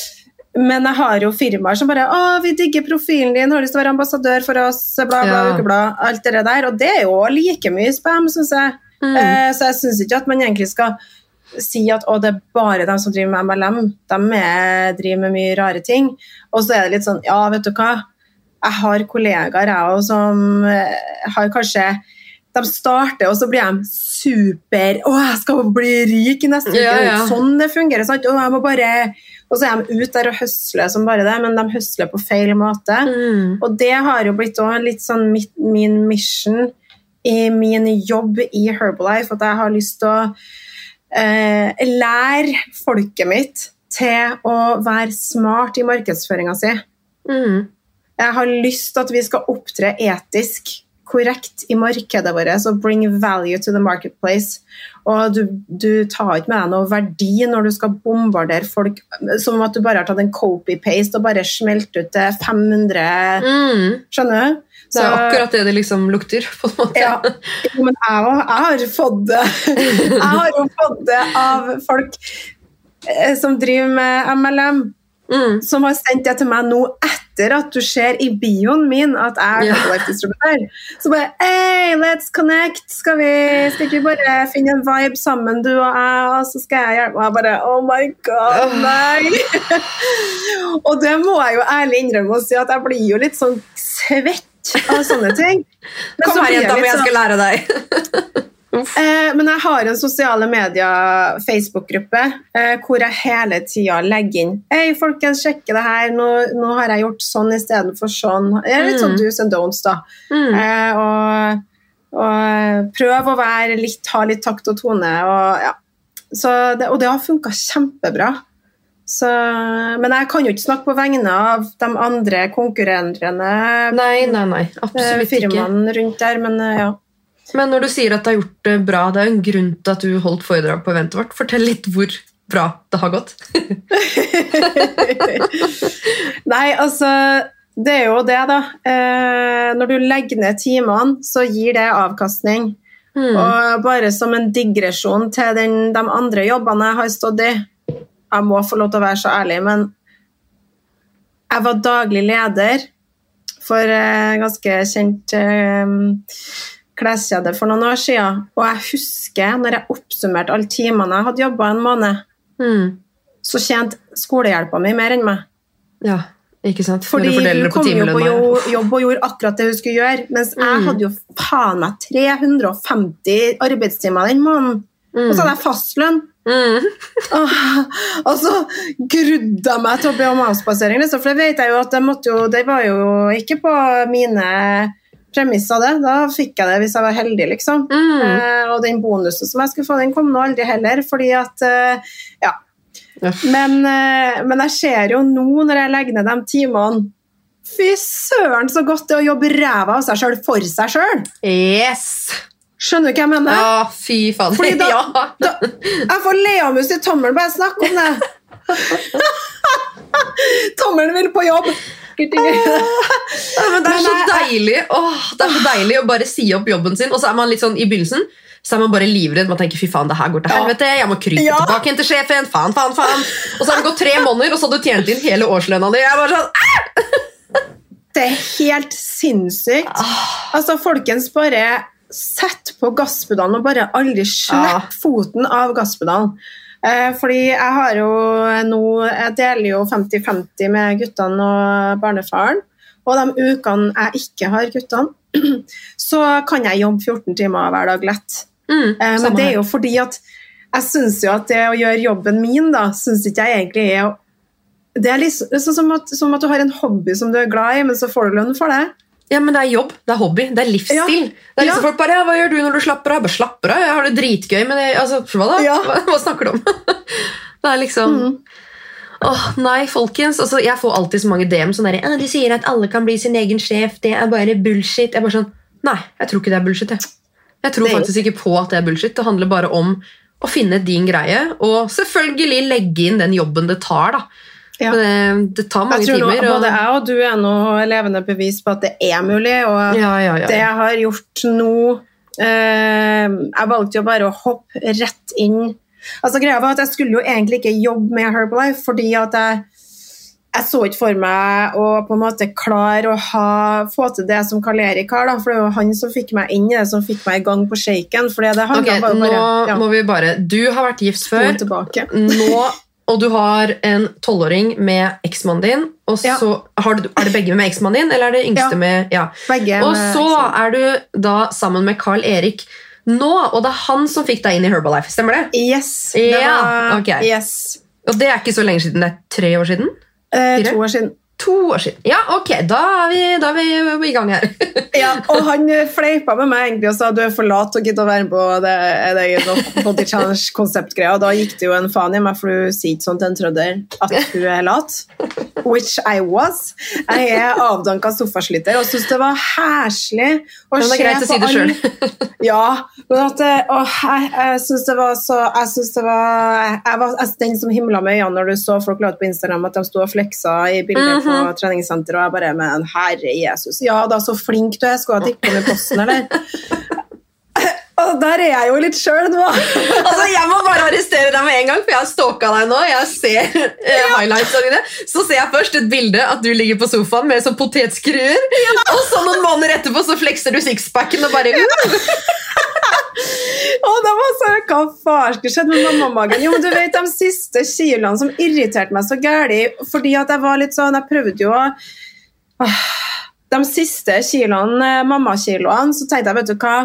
men jeg har jo firmaer som bare 'Å, vi digger profilen din, har lyst til å være ambassadør for oss', bla, bla, Ja. ukeblad, alt det der. Og det er jo like mye spam, syns jeg. Mm. Eh, så jeg syns ikke at man egentlig skal si at å, det er bare de som driver med MLM. De er, driver med mye rare ting. Og så er det litt sånn, ja, vet du hva. Jeg har kollegaer jeg òg som eh, har kanskje De starter, og så blir de super Å, jeg skal bli rik i neste uke. Ja, ja. sånn det fungerer. sant? Og jeg må bare... Og så er de ute der og høsler som bare det, men de høsler på feil måte. Mm. Og det har jo blitt òg litt sånn min mission i min jobb i Herbalife, at jeg har lyst til å eh, lære folket mitt til å være smart i markedsføringa si. Mm. Jeg har lyst til at vi skal opptre etisk korrekt i markedet vårt og bring value to the marketplace. Og du, du tar ikke med deg noe verdi når du skal bombardere folk som at du bare har tatt en copy-paste og bare smelt ut til 500 Mm. Skjønner du? Det er akkurat det det liksom lukter. på en måte. Ja, men jeg, jeg har fått det. Jeg har jo fått det av folk eh, som driver med MLM, Mm. som har sendt det til meg nå etter at du ser i bioen min at jeg er Ja. Herbalife-distributør. Så bare Hey, let's connect! Skal vi skal ikke bare finne en vibe sammen, du og jeg, og så skal jeg hjelpe? Og bare Oh my god, nei! [LAUGHS] og det må jeg jo ærlig innrømme å si at jeg blir jo litt sånn svett av sånne ting. [LAUGHS] Men så Kom her, blir jeg jenta mi, jeg sånn- skal lære deg. [LAUGHS] Eh, men jeg har en sosiale medier-Facebook-gruppe eh, hvor jeg hele tida legger inn Hei, folkens, sjekke det her. Nå, nå har jeg gjort sånn istedenfor sånn. Det er litt sånn Mm. do's and don'ts, da. Mm. Eh, og, og prøv å være litt, ha litt takt og tone. Og, ja. Så det, og det har funka kjempebra. Så, men jeg kan jo ikke snakke på vegne av de andre konkurrerende Nei, nei, nei. eh, firmaene rundt der, men eh, ja. Men når du sier at du har gjort det bra, det er jo en grunn til at du holdt foredrag på eventet vårt. Fortell litt hvor bra det har gått. [LAUGHS] Nei, altså Det er jo det, da. Eh, når du legger ned timene, så gir det avkastning. Mm. Og bare som en digresjon til den, de andre jobbene jeg har stått i Jeg må få lov til å være så ærlig, men jeg var daglig leder for eh, ganske kjent eh, kleskjede for noen år siden. Og jeg husker når jeg oppsummerte alle timene jeg hadde jobba en måned, Mm. så tjente skolehjelpa mi mer enn meg. Ja, ikke sant? Fordi hun kom jo på jobb og gjorde akkurat det hun skulle gjøre, mens jeg Mm. hadde jo faen meg 350 arbeidstimer den måneden. Mm. Og så hadde jeg fastlønn. Mm. [LAUGHS] Og så grudde jeg meg til å be om avspasering, for det vet jeg jo at det, måtte jo, det var jo ikke på mine premisser, det. Da fikk jeg det hvis jeg var heldig, liksom. Mm. Eh, og den bonusen som jeg skulle få, den kom nå aldri heller, fordi at eh, Ja. Ja. Men, eh, men jeg ser jo nå, når jeg legger ned de timene Fy søren, så godt det er å jobbe ræva av seg sjøl for seg sjøl! Yes! Skjønner du hva jeg mener? Ja, fy faen. Fordi da- [LAUGHS] ja. Da, jeg får leamus i tommelen bare jeg snakker om det. [LAUGHS] Tommelen vil på jobb. Men det er så deilig Åh, Det er så deilig å bare si opp jobben sin, og så er man litt sånn i begynnelsen så er man bare livredd. Man tenker fy faen, det her går til helvete. Jeg må krype Ja. tilbake igjen til sjefen. Faen, faen, faen. Og så har det gått tre måneder, og så har du tjent inn hele årslønna di. Jeg bare sånn, «Ah!» Det er helt sinnssykt. Ah. Altså, folkens, bare sett på gasspedalen og bare aldri slipp foten av gasspedalen. Eh, fordi jeg har jo nå Jeg deler jo 50-50 med guttene og barnefaren. Og de ukene jeg ikke har guttene, [CLEARS THROAT] så kan jeg jobbe 14 timer hver dag lett. Mm, Eh, men det er jo fordi at jeg syns jo at det å gjøre jobben min, da, syns ikke jeg egentlig er å det er liksom, som at, som at du har en hobby som du er glad i, men så får du lønn for det. Ja, men det er jobb, det er hobby, det er livsstil. Ja. Det er liksom Ja. folk bare, ja, Hva gjør du når du slapper av? Jeg bare slapper av, jeg har det dritgøy. Men det, altså, hva da? Ja. Hva, hva snakker du om? [LAUGHS] det er liksom Mm. Åh, Nei, folkens. Altså, jeg får alltid så mange DM sånn der, De sier at alle kan bli sin egen sjef. Det er bare bullshit. Jeg bare sånn, Nei, jeg tror ikke det er bullshit. Jeg, jeg tror faktisk ikke på at det er bullshit. Det handler bare om å finne din greie, og selvfølgelig legge inn den jobben det tar. da. Ja. Men det, det tar mange Jeg tror nå, timer. og- både jeg og du er nå levende bevis på at det er mulig. Og ja, ja, det jeg har gjort nå eh, Jeg valgte jo bare å hoppe rett inn. Altså greia var at Jeg skulle jo egentlig ikke jobbe med Herbalife, fordi at jeg, jeg så ikke for meg å på en måte klare å ha, få til det som Karl Erik har. Da, for det var han som fikk meg inn i det, som fikk meg i gang på shaken. Bare, nå bare ja, må vi bare Du har vært gift før, nå, og du har en tolvåring med eksmannen din. Og Ja. så har du, Er det begge med eksmannen din, eller er det yngste Ja. med ja. Begge Og så er du da sammen med Carl Erik nå, og det er han som fikk deg inn i Herbalife. Stemmer det? Yes. Det Ja, var, ok. yes. Og det er ikke så lenge siden. Det er tre år siden? Eh, to år siden. To år siden. Ja, ok, da er vi, da er vi i gang her. [LAUGHS] Ja, og han eh, fleipa med meg egentlig og sa du er for lat til å gidde å være med på det, det noe body challenge-konseptgreia. Og da gikk det jo en faen i meg, for du sier ikke sånn til en trønder at du er lat. Which I was. Jeg er avdanka sofasliter og syns det var heslig å Men det er greit å si det på alle- sjøl. [LAUGHS] Ja, men at eh, åh, jeg, jeg syns det var så Jeg synes det var Jeg var den som himla med øynene når du så folk la ut på Instagram at de sto og fleksa i bilder på Mhm. treningssenter, og jeg bare Men herre Jesus, ja da, så flink du er, skulle ha tippet med posten, eller? [LAUGHS] Og der er jeg jo litt sjøl nå. [LAUGHS] Altså, Jeg må bare arrestere deg med en gang, for jeg har stalka deg nå. Jeg ser eh, highlights dine. Så ser jeg først et bilde at du ligger på sofaen med sånn potetskruer. Og så noen måneder etterpå så flekser du sixpacken og bare uh, [LAUGHS] Og det var så, Hva faen skulle skjedd med mammamagen? Jo, men du vet de siste kiloene som irriterte meg så gæli, fordi at jeg var litt sånn Jeg prøvde jo å Åh, De siste kiloene, eh, mammakiloene, så tenkte jeg, vet du hva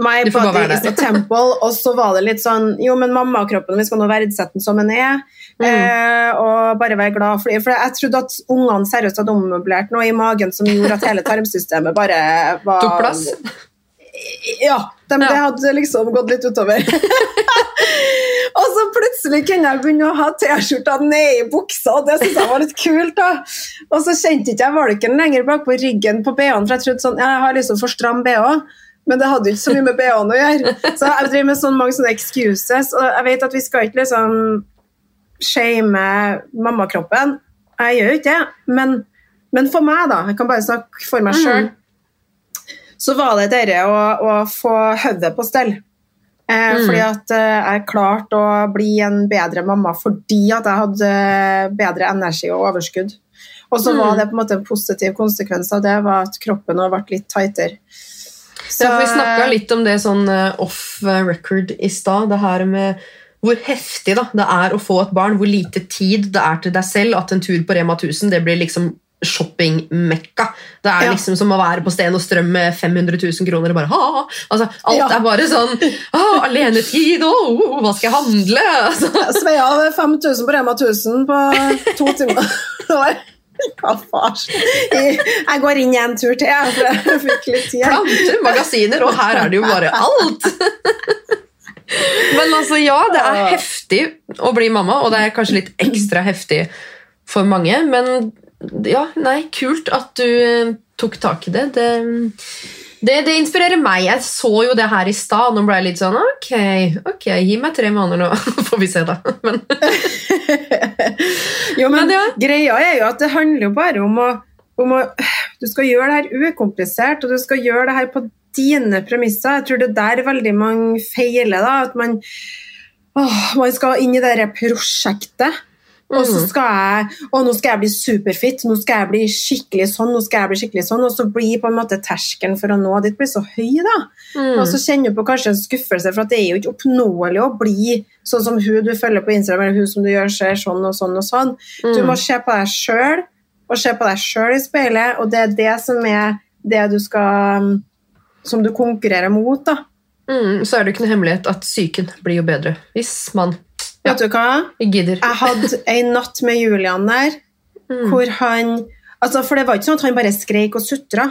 My body is a [LAUGHS] temple. Og så var det litt sånn Jo, men mammakroppen, vi skal nå verdsette den som den er. Mm. Eh, og bare være glad for det. For jeg trodde at ungene seriøst hadde ommøblert noe i magen som gjorde at hele tarmsystemet bare var tok plass. [LAUGHS] ja, de, Ja. det hadde liksom gått litt utover. [LAUGHS] og så plutselig kunne jeg begynne å ha T-skjorta ned i buksa, og det syntes jeg var litt kult. da. Og så kjente ikke jeg valken lenger bak på ryggen på BH-en, for jeg trodde sånn, jeg har liksom for stram BH. Men det hadde jo ikke så mye med BH-en å gjøre. Så jeg driver med sånn mange sånne excuses, og jeg vet at vi skal ikke liksom shame mammakroppen. Jeg gjør jo ikke det, men, men for meg, da, jeg kan bare snakke for meg sjøl, så var det dere å, å få hodet på stell. Eh, Mm. Fordi at eh, jeg klarte å bli en bedre mamma fordi at jeg hadde bedre energi og overskudd. Og så var Mm. det på en måte en positiv konsekvens av det var at kroppen ble litt tightere. Så, Ja, vi snakka litt om det sånn eh, off record i stad. Det her med hvor heftig da, det er å få et barn, hvor lite tid det er til deg selv. At en tur på Rema 1000 det blir liksom shoppingmekka. Det er Ja. liksom som å være på Sten og Strøm med 500 000 kroner og bare ha. Altså, Alt Ja. er bare sånn Alenetid, oh, oh, hva skal jeg handle? Altså, Jeg svei av 5000 på Rema 1000 på to timer. [LAUGHS] Hva faen? Jeg går inn en tur til, jeg, for jeg fikk litt tid. planter, magasiner, og her er det jo bare alt! [LAUGHS] Men altså, ja, det er heftig å bli mamma, og det er kanskje litt ekstra heftig for mange. Men ja, nei, kult at du eh, tok tak i det. Det, det, det inspirerer meg. Jeg så jo det her i stad. Nå ble jeg litt sånn ok, ok, gi meg tre måneder nå, [LAUGHS] får vi se, da. Men, [LAUGHS] Jo, men Men ja. greia er jo at det handler jo bare om å, om å Du skal gjøre det her ukomplisert, og du skal gjøre det her på dine premisser. Jeg tror det er der veldig mange feiler. da, At man, åh, man skal inn i det prosjektet. Og så Mhm. skal jeg å, nå skal jeg bli superfit, nå skal jeg bli skikkelig sånn, nå skal jeg bli skikkelig sånn, og så blir på en måte terskelen for å nå dit blir så høy. da. mm, Og så kjenner du på kanskje en skuffelse, for det er jo ikke oppnåelig å bli sånn som hun du følger på Instagram, eller hun som du gjør ser sånn og sånn og sånn. Du mm. må se på deg sjøl og se på deg sjøl i speilet, og det er det som er det du skal Som du konkurrerer mot, da. Mm, så er det ikke noe hemmelighet at psyken blir jo bedre hvis man. Vet du hva? gidder. Jeg hadde ei natt med Julian der, Mm. hvor han altså For det var ikke sånn at han bare skreik og sutra.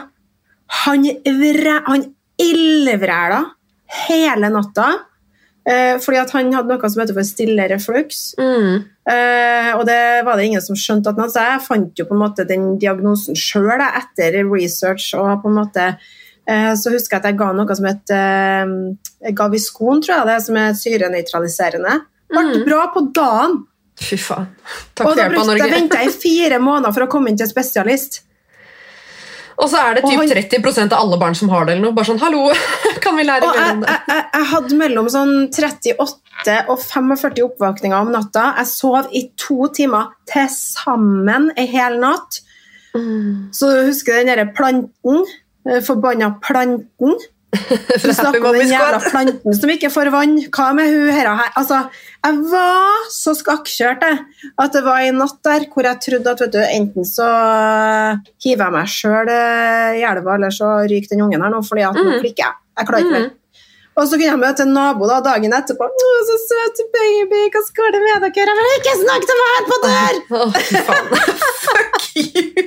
Han, vre, han ildvræla hele natta. Eh, fordi at han hadde noe som heter for stille refluks. Mm. Eh, og det var det ingen som skjønte at han hadde. Så jeg fant jo på en måte den diagnosen sjøl etter research. og på en måte eh, Så husker jeg at jeg ga noe som het eh, Gaviscon, tror jeg det som er syrenøytraliserende. Ble Mm. bra på dagen. Fy faen. Takk Og for da hjelpa, Norge. jeg Norge. venta i fire måneder for å komme inn til spesialist. Og så er det typ 30% av alle barn som har det. eller noe. Bare sånn, hallo, [LAUGHS] kan vi lære mer jeg, om det? jeg, jeg, jeg hadde mellom sånn 38 og 45 oppvåkninger om natta. Jeg sov i to timer til sammen en hel natt. Mm. Så du husker den derre planten? eh, Forbanna planten. Du snakker om den jævla planten som ikke får vann. Hva med hun her? Altså, jeg var så skakkjørt jeg, at det var en natt der hvor jeg trodde at vet du, enten så hiver jeg meg sjøl i elva, eller så ryker den ungen her nå, fordi at nå Mm. klikker jeg. Jeg klarer ikke mer. Mm. Og så kunne jeg møte en nabo da, dagen etterpå. 'Å, så søt baby, hva skal det med dere?' Jeg vil 'Ikke snakke til meg her på dør!' Oh, oh. Fuck you!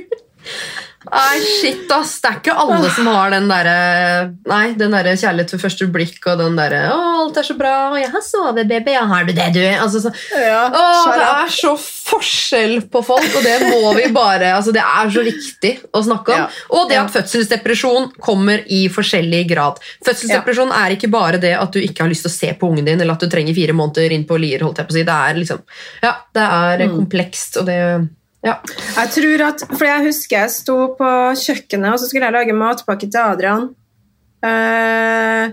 Nei, shit, ass. Det er ikke alle som har den derre den derre kjærlighet ved første blikk og den derre 'Å, alt er så bra, og jeg har sovet, baby', ja, har du det, du? Altså, så, Ja, å, det er så forskjell på folk, og det må vi bare altså Det er så viktig å snakke om. Ja. Og det at fødselsdepresjon kommer i forskjellig grad. Fødselsdepresjon er ikke bare det at du ikke har lyst til å se på ungen din, eller at du trenger fire måneder inn på Lier. holdt jeg på å si. Det er liksom, ja, det er Mm. komplekst, og det ja. Jeg tror at, for jeg husker jeg sto på kjøkkenet og så skulle jeg lage matpakke til Adrian. Eh,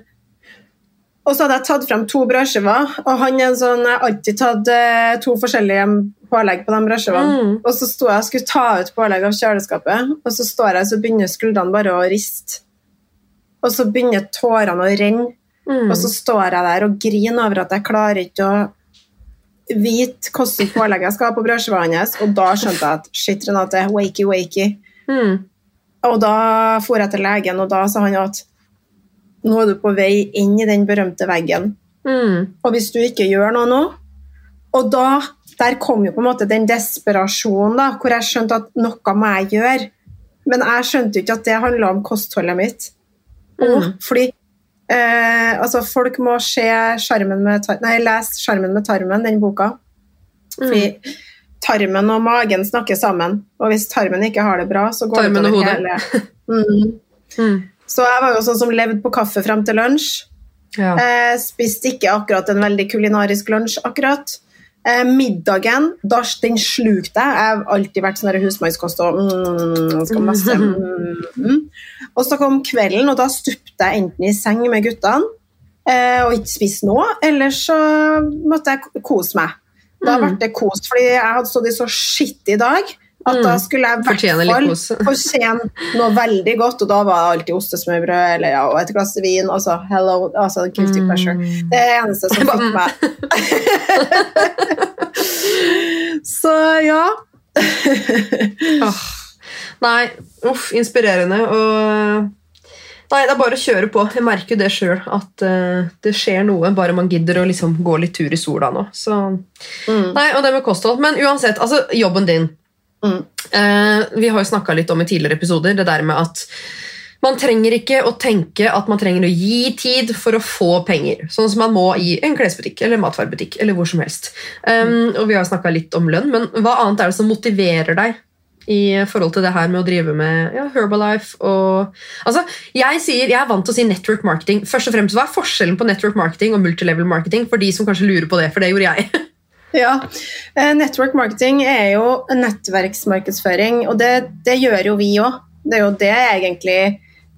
og så hadde jeg tatt frem to brødskiver, og han er en sånn, jeg har alltid tatt eh, to forskjellige pålegg på de brødskivene. Mm. Og så sto jeg og skulle ta ut pålegg av kjøleskapet, og så står jeg så begynner skuldrene bare å riste. Og så begynner tårene å renne, Mm. og så står jeg der og griner over at jeg klarer ikke å vite hvordan pålegg jeg skal ha på brødskiva og da skjønte jeg at shit, Renate, wakey, wakey. Mm. Og da for jeg til legen, og da sa han at nå er du på vei inn i den berømte veggen, Mm. og hvis du ikke gjør noe nå Og da, der kom jo på en måte den desperasjonen, da, hvor jeg skjønte at noe må jeg gjøre. Men jeg skjønte jo ikke at det handla om kostholdet mitt. Og, Mm. fordi eh, altså folk må se Skjermen med tar Nei, lese 'Skjermen med tarmen', den boka. Fordi Mm. tarmen og magen snakker sammen, og hvis tarmen ikke har det bra, så går Tarmen det utover hele mm. [LAUGHS] Mm. Så jeg var jo sånn som levde på kaffe frem til lunsj. Ja. Eh, spiste ikke akkurat en veldig kulinarisk lunsj. akkurat. Eh, middagen, da, den slukte jeg. Jeg har alltid vært sånn husmannskost og mm, skal masse. [LAUGHS] Mm. Og så kom kvelden, og da stupte jeg enten i seng med guttene eh, og ikke spiste noe, eller så måtte jeg kose meg. Da Mm. ble det kos, fordi jeg hadde stått i så skitt i dag at Mm. da skulle jeg i hvert fall fortjene noe veldig godt, og da var det alltid ostesmørbrød eller ja, og et glass vin. Altså, hello, altså guilty pleasure. Mm. Det er det eneste som [LAUGHS] fikk meg [LAUGHS] Så ja. [LAUGHS] oh, Nei, uff, inspirerende. Og Nei, det er bare å kjøre på. Jeg merker jo det sjøl, at uh, det skjer noe bare man gidder å liksom gå litt tur i sola nå. Så, Mm. nei, Og det med kosthold. Men uansett, altså, jobben din. Mm. Eh, vi har jo snakka litt om i tidligere episoder det der med at man trenger ikke å tenke at man trenger å gi tid for å få penger. Sånn som man må i en klesbutikk eller matvarebutikk eller hvor som helst. Um, og vi har snakka litt om lønn, men hva annet er det som motiverer deg i forhold til det her med å drive med ja, Herbalife og Altså, jeg sier, jeg er vant til å si network marketing. Først og fremst, Hva er forskjellen på network marketing og multilevel marketing? For de som kanskje lurer på det, for det gjorde jeg. [LAUGHS] Ja. Eh, Network marketing er jo nettverksmarkedsføring, og det, det gjør jo vi òg. Det er jo det egentlig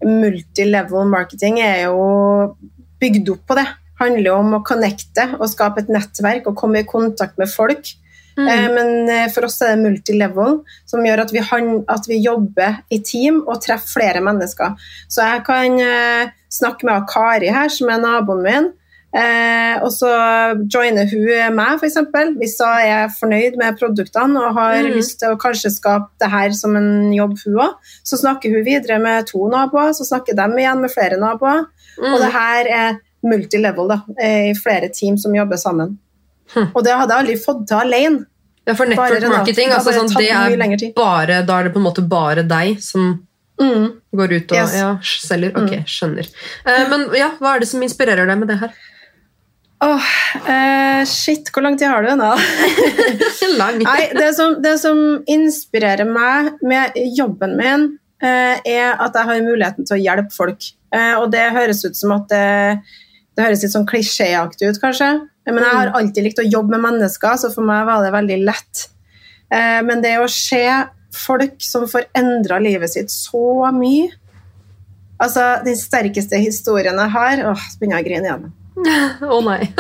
multilevel marketing er jo bygd opp på det. handler jo om å connecte og skape et nettverk og komme i kontakt med folk. Mm. Eh, Men eh, for oss er det multilevel, som gjør at vi, at vi jobber i team og treffer flere mennesker. Så jeg kan snakke med Kari her, som er naboen min, Eh, og så joiner hun meg, f.eks. Hvis hun er fornøyd med produktene og har Mm. lyst til å kanskje skape det her som en jobb, hun òg. Så snakker hun videre med to naboer, så snakker de igjen med flere naboer. Mm. Og det her er multilevel, da, eh, i flere team som jobber sammen. Hm. Og det hadde jeg aldri fått til alene. Ja, for network marketing, altså, sånn, det er bare, da er det på en måte bare deg som Mm. går ut og Yes. ja, selger. Ok, skjønner. Eh, men ja, hva er det som inspirerer deg med det her? Åh, eh, shit, hvor lang tid har du ennå? [LAUGHS] Lang. [LAUGHS] Nei, det som, det som inspirerer meg med jobben min, eh, er at jeg har muligheten til å hjelpe folk. Eh, og det høres ut som at det, det høres litt sånn klisjéaktig ut, kanskje. Men jeg har alltid likt å jobbe med mennesker, så for meg var det veldig lett. Eh, men det å se folk som får endra livet sitt så mye Altså, Den sterkeste historien jeg har Åh, så begynner jeg å grine igjen. Å nei. [LAUGHS]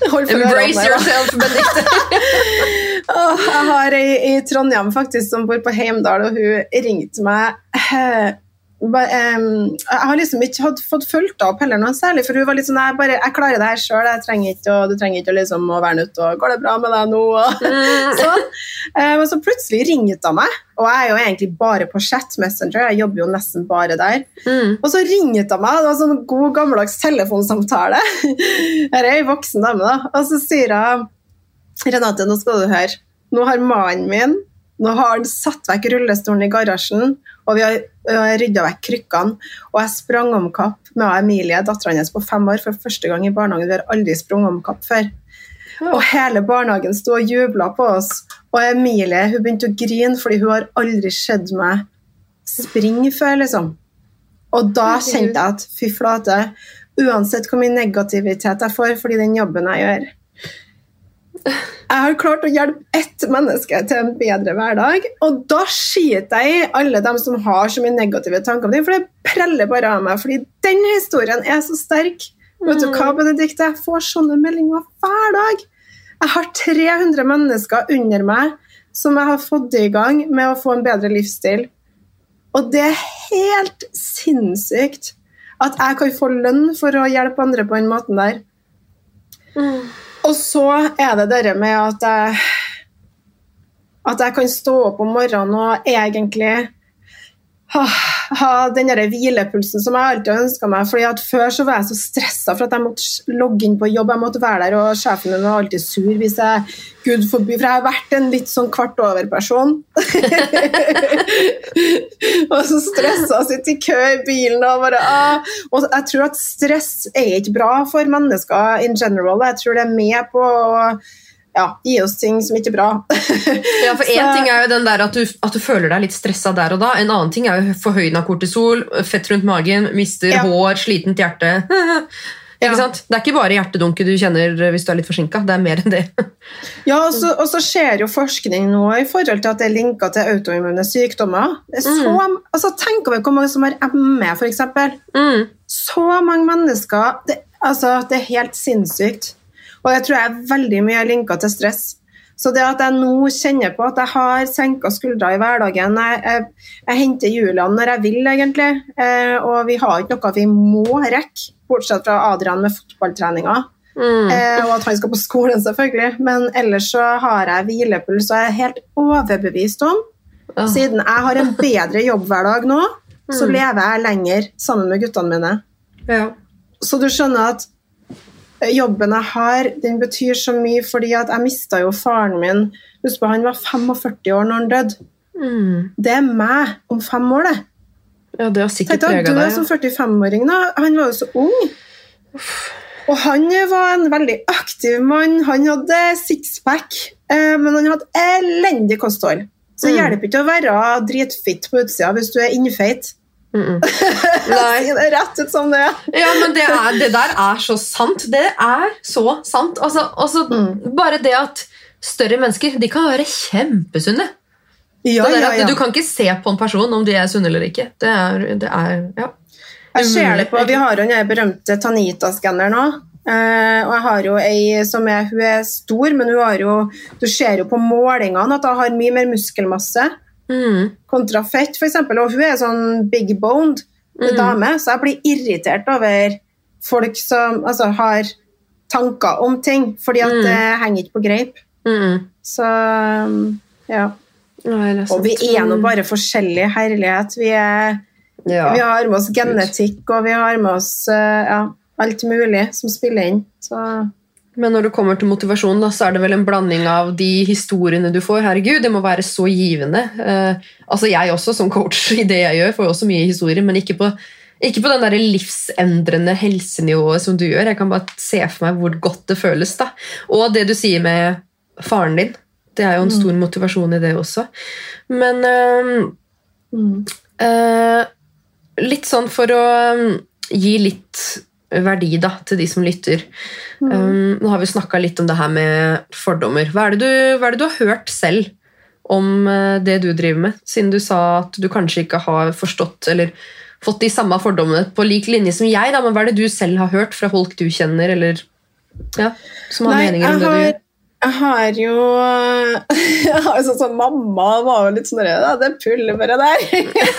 For ørene Embrace yourself, Benedicte. [LAUGHS] oh, jeg har ei i Trondheim faktisk som bor på Heimdal, og hun ringte meg eh, Jeg har liksom ikke hatt, fått fulgt opp heller noe særlig, for hun var litt sånn Jeg, bare, jeg klarer det her sjøl, jeg du trenger ikke liksom å være nødt til å Går det bra med deg nå? Og, Mm. [LAUGHS] sånn. Men så plutselig ringte hun meg, og jeg er jo egentlig bare på chat messenger, jeg jobber jo nesten bare der. Mm. Og så ringte hun meg, det var sånn god gammeldags telefonsamtale. [LAUGHS] Her er ei voksen dame, da. Og så sier hun Renate, nå skal du høre. Nå har mannen min nå har han satt vekk rullestolen i garasjen, og vi har rydda vekk krykkene. Og jeg sprang om kapp med Emilie, dattera hennes på fem år, for første gang i barnehagen. Vi har aldri sprunget om kapp før. Og hele barnehagen sto og jubla på oss. Og Emilie hun begynte å grine fordi hun har aldri sett meg springe før, liksom. Og da kjente jeg at fy flate, uansett hvor mye negativitet jeg får fordi den jobben jeg gjør Jeg har klart å hjelpe ett menneske til en bedre hverdag, og da skiter jeg i alle dem som har så mye negative tanker om det, for det preller bare av meg, fordi den historien er så sterk. Vet du hva, Benedikte? Jeg får sånne meldinger hver dag. Jeg har 300 mennesker under meg som jeg har fått i gang med å få en bedre livsstil. Og det er helt sinnssykt at jeg kan få lønn for å hjelpe andre på den måten der. Og så er det dette med at jeg, at jeg kan stå opp om morgenen og egentlig ha, den der hvilepulsen som jeg alltid har ønska meg. Fordi at Før så var jeg så stressa for at jeg måtte logge inn på jobb, jeg måtte være der, og sjefen min var alltid sur hvis jeg Gud forby, for jeg har vært en litt sånn kvart over-person. [LAUGHS] og så stressa og sitte i kø i bilen og bare ah. Og jeg tror at stress er ikke bra for mennesker in general. Jeg tror det er med på å ja, gi oss ting som ikke er bra. [LAUGHS] Ja, for En ting er jo den der at du, at du føler deg litt stressa der og da. En annen ting er jo forhøyna kortisol, fett rundt magen, mister Ja. hår, slitent hjerte. [LAUGHS] Ikke Ja. sant? Det er ikke bare hjertedunket du kjenner hvis du er litt forsinka. Det er mer enn det. [LAUGHS] Ja, og så, og så skjer jo forskning nå i forhold til at det er linka til autoimmune sykdommer. Så, mm. altså, tenk over hvor mange som har ME, f.eks. Mm. Så mange mennesker. Det, altså, det er helt sinnssykt. Og jeg tror jeg er veldig mye linka til stress. Så det at jeg nå kjenner på at jeg har senka skuldre i hverdagen Jeg, jeg, jeg henter Julian når jeg vil, egentlig. Eh, og vi har ikke noe vi må rekke, bortsett fra Adrian med fotballtreninga. Mm. Eh, og at han skal på skolen, selvfølgelig. Men ellers så har jeg hvilepuls, og jeg er helt overbevist om Ah. Siden jeg har en bedre jobbhverdag nå, så Mm. lever jeg lenger sammen med guttene mine. Ja. Så du skjønner at jobben jeg har, den betyr så mye fordi at jeg mista jo faren min Husk på, han var 45 år når han døde. Mm. Det er meg om fem år, det. ja, det har sikkert Tenk deg prega du er deg. som 45-åring, da. Han var jo så ung. Og han var en veldig aktiv mann. Han hadde sixpack, eh, men han hadde elendig kosthold. Så det Mm. hjelper ikke å være dritfitt på utsida hvis du er innfeit. Mm -mm. [LAUGHS] Nei. rett ut som det. Ja, men det, er, det der er så sant. Det er så sant. Altså, altså, Mm. Bare det at større mennesker de kan være kjempesunne. Ja, ja, ja. Du kan ikke se på en person om de er sunne eller ikke. Det er, det er ja. Jeg ser det på, Vi har jo den berømte Tanita-skanneren nå. Uh, og jeg har jo ei som er, hun er stor, men hun har jo, du ser jo på målingene at hun har mye mer muskelmasse Mm. kontra fett, f.eks. Og hun er sånn big boned Mm. dame, så jeg blir irritert over folk som altså, har tanker om ting, fordi at Mm. det henger ikke på greip. Mm. Så um, ja. Er Og vi er nå bare forskjellige, herlighet. Vi, er, ja. vi har med oss genetikk, og vi har med oss eh, ja, alt mulig som spiller inn. Så Men når det kommer til motivasjon, da, så er det vel en blanding av de historiene du får. Herregud, det må være så givende. Eh, altså Jeg også, som coach [LAUGHS] i det jeg gjør, får også mye historier, men ikke på, ikke på den der livsendrende helsenivået som du gjør. Jeg kan bare se for meg hvor godt det føles. da. Og det du sier med faren din. Det er jo en stor motivasjon i det også. Men mm. Eh, litt sånn for å um, gi litt verdi da, til de som lytter. Um, nå har vi snakka litt om det her med fordommer. Hva er du, hva er det du har hørt selv om eh, det du driver med? Siden du sa at du kanskje ikke har forstått eller fått de samme fordommene på lik linje som jeg. Da, men hva er det du selv har hørt fra folk du kjenner, eller ja, som har Nei, meninger om det du gjør? Jeg har jo [LAUGHS] jeg har jo sånn sånn Mamma var jo litt sånn redd. Det pulveret der.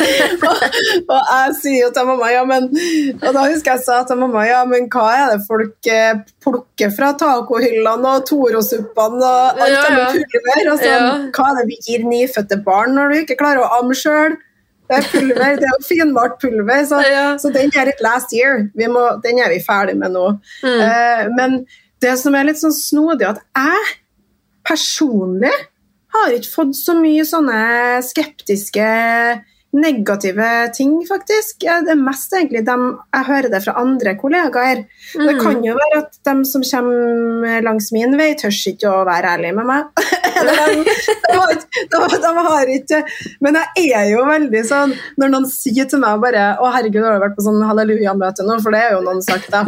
[LAUGHS] og, og jeg sier jo til mamma ja, men Og da husker jeg sa til mamma ja, men hva er det folk eh, plukker fra tacohyllene og Toro-suppene og alt Ja, det ja. med pulver? Altså, Ja. Hva er det vi gir nyfødte barn når du ikke klarer å amme sjøl? Det er pulver, det er jo finmalt pulver. Så, Ja. så den er et last year. Vi må, den er vi ferdig med nå. Mm. Uh, men det som er litt sånn snodig, at jeg personlig har ikke fått så mye sånne skeptiske, negative ting, faktisk. Det er mest egentlig dem jeg hører det fra andre kollegaer. Det Mm. kan jo være at de som kommer langs min vei, tør ikke å være ærlig med meg. De, de, de, de har ikke Men jeg er jo veldig sånn Når noen sier til meg bare Å, herregud, har du vært på sånn halleluja-møte nå? For det er jo noen sagt, da.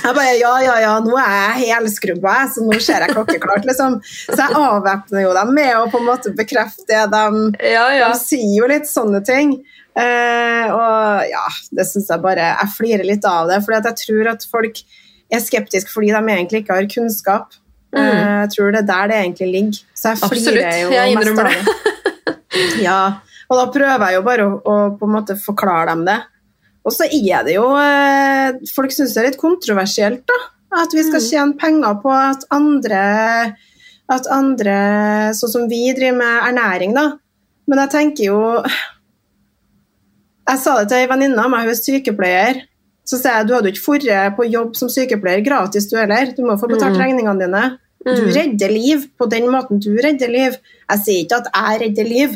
Jeg bare ja, ja, ja, nå er jeg helskrubba, så nå ser jeg klokkeklart, liksom. Så jeg avvæpner jo dem med å på en måte bekrefte det de Ja, ja. de sier jo litt sånne ting. Eh, og ja, det syns jeg bare Jeg flirer litt av det. For jeg tror at folk er skeptiske fordi de egentlig ikke har kunnskap. Eh, jeg tror det er der det egentlig ligger. Så jeg Mm. Flirer jo jeg mest av det. [LAUGHS] ja, og da prøver jeg jo bare å, å på en måte forklare dem det. Og så er det jo eh, Folk syns det er litt kontroversielt, da. At vi Mm. skal tjene penger på at andre At andre Sånn som vi driver med ernæring, da. Men jeg tenker jo Jeg sa det til ei venninne av meg, hun er sykepleier. Så sier jeg du hadde jo ikke dratt på jobb som sykepleier gratis, du heller. Du må få betalt Mm. regningene dine. Du Mm. redder liv på den måten du redder liv. Jeg sier ikke at jeg redder liv,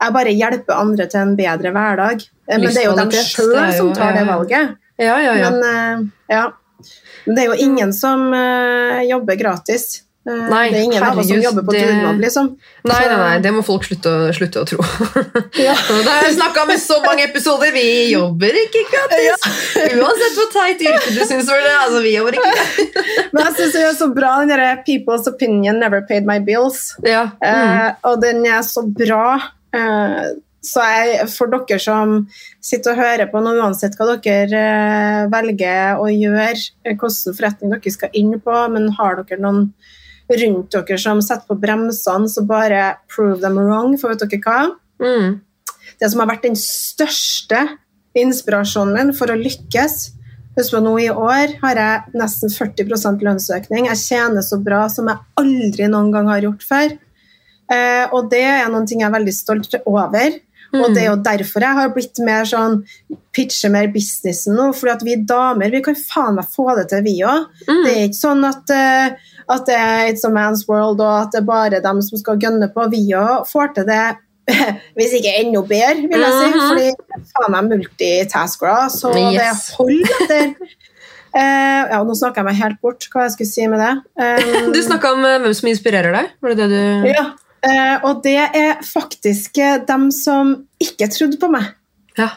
jeg bare hjelper andre til en bedre hverdag. Eh, Men det er jo dem sjøl som tar det ja, ja. valget. Ja, ja, ja. Men, eh, ja. Det er jo ingen som eh, jobber gratis. Nei, det er ingen av oss som jobber på det- dugnad, liksom. Nei, nei, nei, det må folk slutte å, slutte å tro. [LAUGHS] Ja. [LAUGHS] Det har jeg snakka med så mange episoder. Vi jobber ikke gratis! [LAUGHS] Uansett hvor teit yrke du syns var det. Altså, vi jobber ikke gratis. Men jeg syns det er så bra, den derre 'People's opinion never paid my bills'. Ja. Mm. Eh, og den er så bra. Eh, så jeg, for dere som sitter og hører på nå, uansett hva dere eh, velger å gjøre, eh, hvilken forretning dere skal inn på, men har dere noen rundt dere som setter på bremsene, så bare prove them wrong, for vet dere hva? Mm. Det som har vært den største inspirasjonen min for å lykkes Husk på nå I år har jeg nesten 40% lønnsøkning. Jeg tjener så bra som jeg aldri noen gang har gjort før. Eh, og det er noen ting jeg er veldig stolt over. Og det er jo derfor jeg har blitt mer sånn pitcher mer businessen nå. fordi at vi damer vi kan faen meg få det til, vi òg. Mm. Det er ikke sånn at, eh, at det er It's a man's world og at det er bare dem som skal gønne på. Vi òg får til det, [LAUGHS] hvis ikke enda bedre, vil jeg si. Mhm. Fordi faen meg multitaskere, så Yes. det holder etter. Uh, [LAUGHS] ja, nå snakker jeg meg helt bort hva jeg skulle si med det. [LAUGHS] Um, Du snakka om eh, hvem som inspirerer deg. Var det det du ja, eh, og det er faktisk eh, dem som ikke trodde på meg. Ja.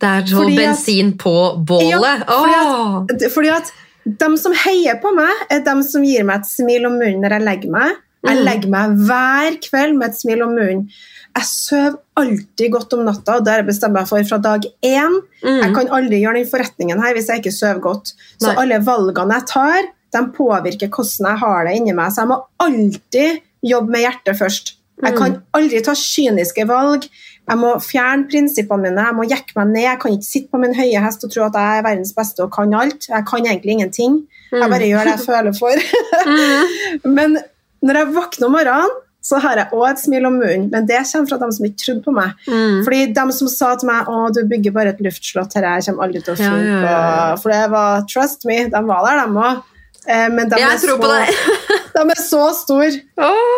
Det er så Fordi at- bensin på bålet. Ja, fordi at-! Fordi at dem som heier på meg, er dem som gir meg et smil om munnen når jeg legger meg. Jeg Mm. legger meg hver kveld med et smil om munnen. Jeg sover alltid godt om natta, og det har jeg for fra dag én. Mm. Jeg kan aldri gjøre den forretningen her hvis jeg ikke sover godt. Så Nei. alle valgene jeg tar, de påvirker hvordan jeg har det inni meg. Så jeg må alltid jobbe med hjertet først. Jeg Mm. kan aldri ta kyniske valg. Jeg må fjerne prinsippene mine, jeg må jekke meg ned. Jeg kan ikke sitte på min høye hest og tro at jeg er verdens beste og kan alt. Jeg kan egentlig ingenting. Jeg bare gjør det jeg føler for. [LAUGHS] Mm. Men når jeg våkner om morgenen, så har jeg òg et smil om munnen. Men det kommer fra dem som ikke trodde på meg. Mm. Fordi de som sa til meg å, du bygger bare et luftslott her, jeg kommer aldri til å funke. ja, ja, ja. For det var trust me, de var der, de òg. Men de Jeg tror så, på deg. [LAUGHS] de er så store.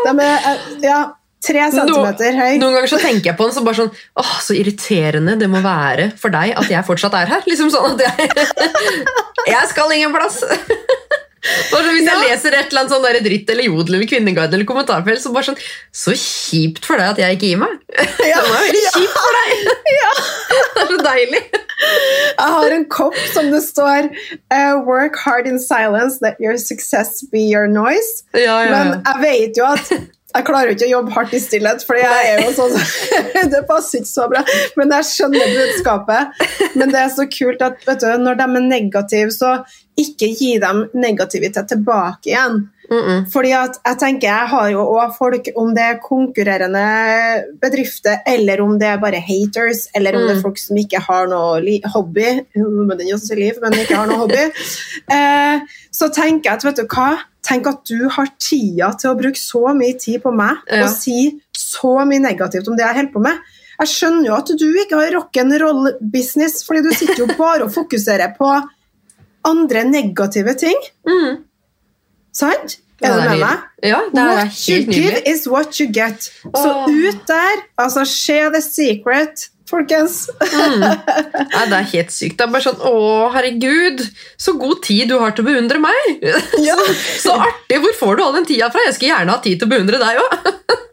De er eh, ja, tre centimeter høy. Noen ganger så tenker jeg på den så bare sånn Åh, så irriterende det må være for deg at jeg fortsatt er her. Liksom sånn at jeg [LAUGHS] Jeg skal ingen plass! Hvis jeg leser et eller annet sånn der dritt eller jodel eller kvinneguide eller kommentarfelt, så bare sånn Så kjipt for deg at jeg ikke gir meg. Ja, [LAUGHS] Det var veldig ja. kjipt for deg. [LAUGHS] [LAUGHS] Det er så deilig. Jeg har en kopp som det står uh, 'Work hard in silence, let your success be your noise'. Ja, ja, Men jeg vet jo at jeg klarer jo ikke å jobbe hardt i stillhet, for jeg er jo sånn Det passer ikke så bra. Men jeg skjønner budskapet. Men det er så kult at vet du, når de er negative, så ikke gi dem negativitet tilbake igjen. Mm -mm. Fordi at jeg tenker, jeg har jo også folk, om det er konkurrerende bedrifter, eller om det er bare haters, eller om det er Mm. folk som ikke har noe hobby, men den også liv, men ikke har noe hobby, [LAUGHS] eh, så tenker jeg at, vet du hva, tenk at du har tida til å bruke så mye tid på meg, Ja. og si så mye negativt om det jeg holder på med. Jeg skjønner jo at du ikke har rock'n'roll-business, fordi du sitter jo bare og fokuserer på andre negative ting. Mm. Sant? Er du med meg? Ja, det er What you helt give is what you get. Så ut der, altså share the secret, folkens. [LAUGHS] Nei, det er helt sykt. Det er bare sånn Å, herregud, så god tid du har til å beundre meg! [LAUGHS] Ja. Så artig! Hvor får du all den tida fra? Jeg skulle gjerne ha tid til å beundre deg òg.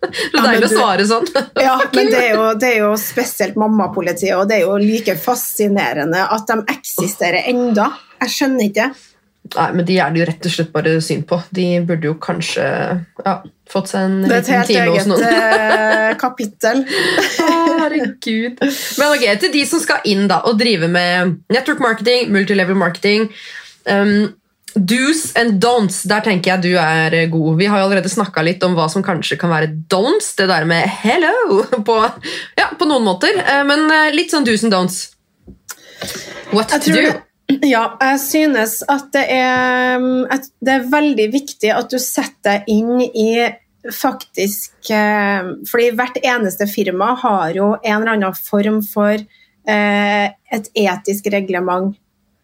Så [LAUGHS] Ja, deilig å svare sånn. Ja, men det er, jo, det er jo spesielt mammapolitiet, og det er jo like fascinerende at de eksisterer enda. Jeg skjønner ikke. Nei, men De er det jo rett og slett bare synd på. De burde jo kanskje ja, fått seg en time hos noen Det er et helt eget eh, [LAUGHS] kapittel. Å, herregud. Men ok, til de som skal inn da og drive med network marketing, multilevel marketing um, Do's and don'ts, der tenker jeg du er god. Vi har jo allerede snakka litt om hva som kanskje kan være don'ts. Det der med hello [LAUGHS] på, ja, på noen måter. Eh, Men eh, litt sånn do's and don'ts. What to do? det- Ja, jeg synes at det er, at det er veldig viktig at du setter deg inn i faktisk eh, Fordi hvert eneste firma har jo en eller annen form for eh, et etisk reglement.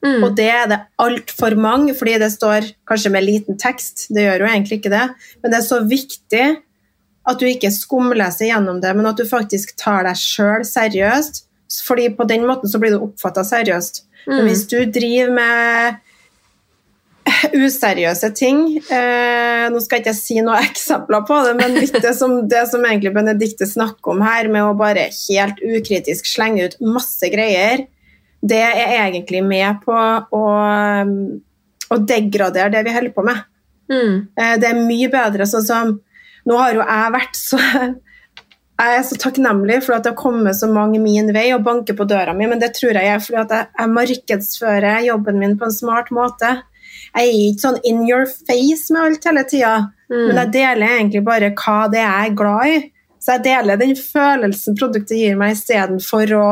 Mm. Og det er det altfor mange, fordi det står kanskje med liten tekst. Det gjør jo egentlig ikke det. Men det er så viktig at du ikke skumleser gjennom det, men at du faktisk tar deg sjøl seriøst. Fordi på den måten så blir du oppfatta seriøst. Men Mm. hvis du driver med useriøse ting eh, Nå skal jeg ikke si noen [LAUGHS] eksempler på det, men litt det som, det som egentlig Benedicte snakker om her, med å bare helt ukritisk slenge ut masse greier, det er egentlig med på å, å degradere det vi holder på med. Mm. Eh, Det er mye bedre sånn som Nå har jo jeg vært så Jeg er så takknemlig for at det har kommet så mange min vei og banker på døra mi, men det tror jeg er fordi at jeg, jeg markedsfører jobben min på en smart måte. Jeg er ikke sånn in your face med alt hele tida, Mm. men jeg deler egentlig bare hva det er jeg er glad i. Så jeg deler den følelsen produktet gir meg, istedenfor å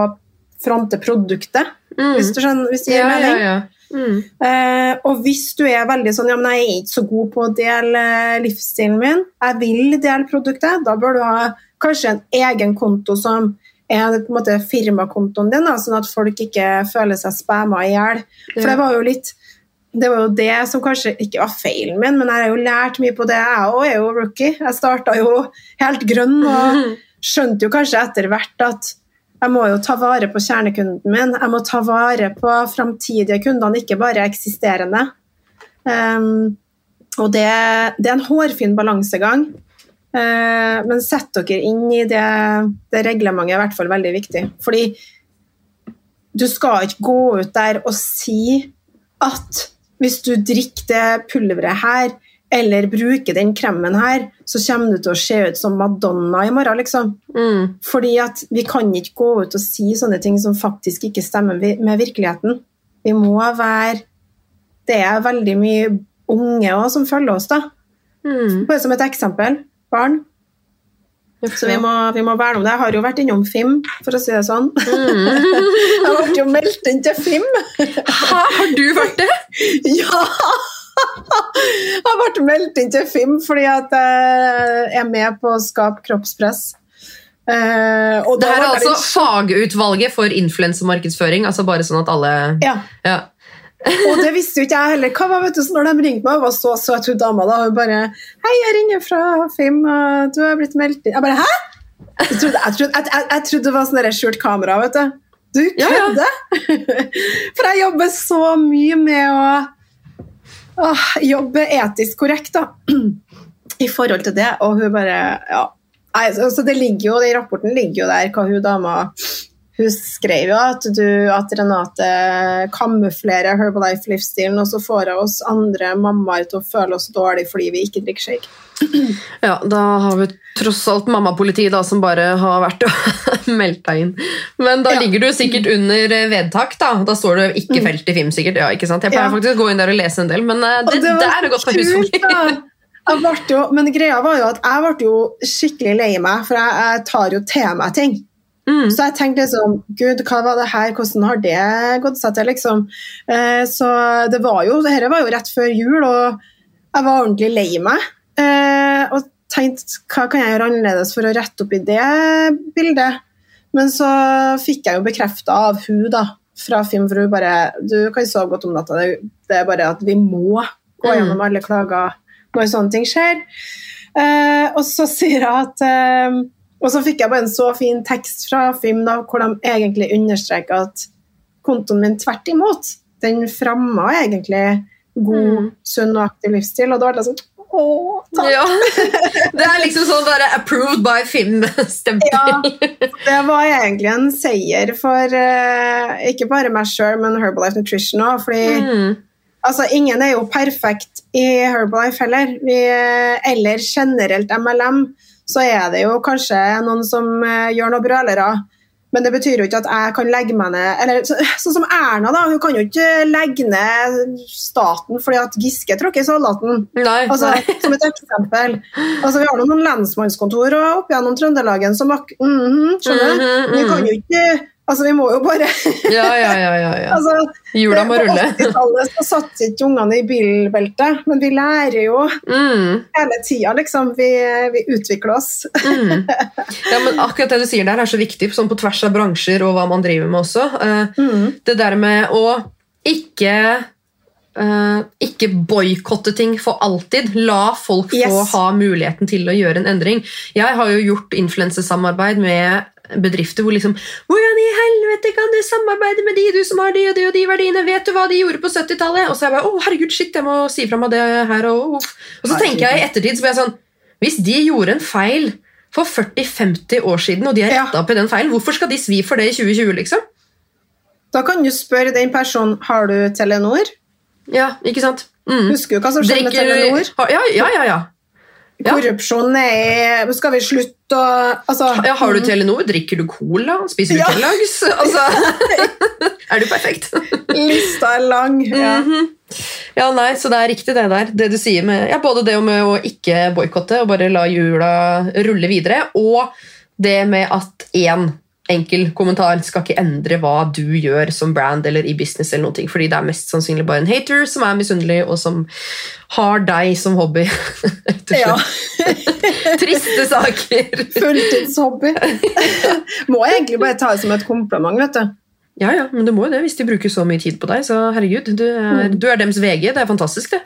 fronte produktet. Mm. Hvis du skjønner, hvis det gir Ja, ja, ja. Mm. Eh, og hvis du er veldig sånn ja, men jeg er ikke så god på å dele eh, livsstilen min, jeg vil dele produktet, da bør du ha kanskje en egen konto som er på en måte firmakontoen din, da, sånn at folk ikke føler seg spamma i hjel. For det var jo litt det var jo det som kanskje ikke var feilen min, men jeg har jo lært mye på det. Jeg òg er jo rookie. Jeg starta jo helt grønn og [LAUGHS] skjønte jo kanskje etter hvert at jeg må jo ta vare på kjernekunden min. Jeg må ta vare på framtidige kundene, ikke bare eksisterende. Um, og det, det er en hårfin balansegang. Uh, men sett dere inn i det, det reglementet er i hvert fall veldig viktig. Fordi du skal ikke gå ut der og si at hvis du drikker det pulveret her, eller bruker den kremen her, så kommer du til å se ut som Madonna i morgen, liksom. Mm. Fordi at vi kan ikke gå ut og si sånne ting som faktisk ikke stemmer med virkeligheten. Vi må være Det er veldig mye unge også som følger oss, da. Mm. Bare som et eksempel. Barn. Så vi må, vi må verne om det. Jeg har jo vært innom FIM, for å si det sånn. Mm. [LAUGHS] Jeg ble jo meldt inn til FIM. Hæ, har du vært det? [LAUGHS] Ja! Jeg ble meldt inn til FIM fordi at jeg er med på å skape kroppspress. Uh, Det her er altså litt... altså fagutvalget for influensemarkedsføring. Altså bare sånn at alle ja. ja. Og det visste jo ikke jeg heller. Hva var, vet du, så når de ringte meg, var så søt hun dama da. Hun bare 'Hei, jeg ringer fra FIM, og du har blitt meldt inn.' Jeg bare 'Hæ?' Jeg trodde, jeg trodde, jeg, jeg, trodde det var sånn skjult kamera, vet du. Du Ja, ja. [LAUGHS] For jeg jobber så mye med å jobbe etisk korrekt, da. I forhold til det. Og hun bare Ja. Nei, så så det ligger jo, I rapporten ligger jo der hva hun dama hun skrev jo at, du, at Renate kamuflerer Herbalife-livsstilen, og så får hun oss andre mammaer til å føle oss dårlig fordi vi ikke drikker shake. [CLEARS THROAT] ja, da har vi tross alt mammapoliti da, som bare har vært og [LAUGHS] meldt deg inn. Men da Ja. ligger du sikkert under eh, vedtak. Da Da står du ikke felt i film, sikkert. Ja, ikke sant? Jeg pleier Ja. faktisk å gå inn der og lese en del, men det, det, var der er godt huske. da. Jo, men greia var jo at jeg ble jo skikkelig lei meg, for jeg, jeg tar jo til meg ting. Mm. Så jeg tenkte liksom Gud, hva var det her? Hvordan har det gått seg til? liksom? Eh, så det var jo, Dette var jo rett før jul, og jeg var ordentlig lei meg. Eh, og tenkte hva kan jeg gjøre annerledes for å rette opp i det bildet? Men så fikk jeg jo bekrefta av hun da, fra Film, for hun bare Du kan sove godt om natta, det, er bare at vi må gå Mm. gjennom alle klager når sånne ting skjer. Eh, og så sier jeg at eh, Og så fikk jeg bare en så fin tekst fra Film da, hvor de egentlig understreker at kontoen min tvert imot, den fremma egentlig god, Mm. sunn og aktiv livsstil. Og da ble det sånn Å, takk. Ja. [LAUGHS] Det er liksom sånn bare 'approved by Finn-stempel. Ja, det var egentlig en seier for uh, ikke bare meg sjøl, men Herbalife Nutrition òg. Fordi Mm. altså, ingen er jo perfekt i Herbalife heller. Vi, eller generelt MLM, så er det jo kanskje noen som eh, gjør noe brølere. Men det betyr jo ikke at jeg kan legge meg ned eller så, Sånn som Erna, da. Hun kan jo ikke legge ned staten fordi at Giske tråkker i salaten. Nei, Altså, nei. som et eksempel. Altså, vi har noen lensmannskontor opp gjennom Trøndelagen som mm -hmm, Skjønner du? -hmm. Vi mhm. kan jo ikke Altså, vi må jo bare Ja, ja, ja. ja, ja. [LAUGHS] altså, Hjula må På rulle. 80-tallet så satt ikke ungene i bilbeltet, men vi lærer jo Mm. hele tida, liksom. Vi, vi utvikler oss. Mm. [LAUGHS] Ja, men akkurat det du sier der er så viktig, sånn på tvers av bransjer og hva man driver med også. Eh, Mm. Det der med å ikke Uh, ikke boikotte ting for alltid. La folk få ha muligheten til å gjøre en endring. Jeg har jo gjort influensesamarbeid med bedrifter hvor liksom Hvordan i helvete kan du samarbeide med de du som har de og de og de verdiene? Vet du hva de gjorde på 70-tallet? Og så er jeg bare Å, herregud, shit, jeg må si fra meg det her. Og, og så tenker jeg i ettertid så blir jeg sånn Hvis de gjorde en feil for 40-50 år siden, og de har Ja. retta opp i den feilen, hvorfor skal de svi for det i 2020, liksom? Da kan du spørre den personen har du Telenor. Ja, ikke sant? Mm. Husker du hva som skjedde med Telenor? ja, ja, ja, ja. Korrupsjon er Skal vi slutte å altså, ja. Har du Telenor? Drikker du cola? Spiser du Ja. Kellogg's? Altså, [LAUGHS] er du perfekt? Lista er lang. Ja. Mhm. Ja, nei, så det er riktig det der. Det du sier med, ja, både det med å ikke boikotte og bare la hjula rulle videre, og det med at én enkel kommentar skal ikke endre hva du gjør som brand eller i business, eller noe, fordi det er mest sannsynlig bare en hater som er misunnelig, og som har deg som hobby. [LAUGHS] Ja. [LAUGHS] Triste saker. Fulltidshobby. [LAUGHS] Må jeg egentlig bare ta det som et kompliment, vet du. Ja, ja, men du må jo det hvis de bruker så mye tid på deg. Så herregud, du er, du er dems VG. Det er fantastisk, det.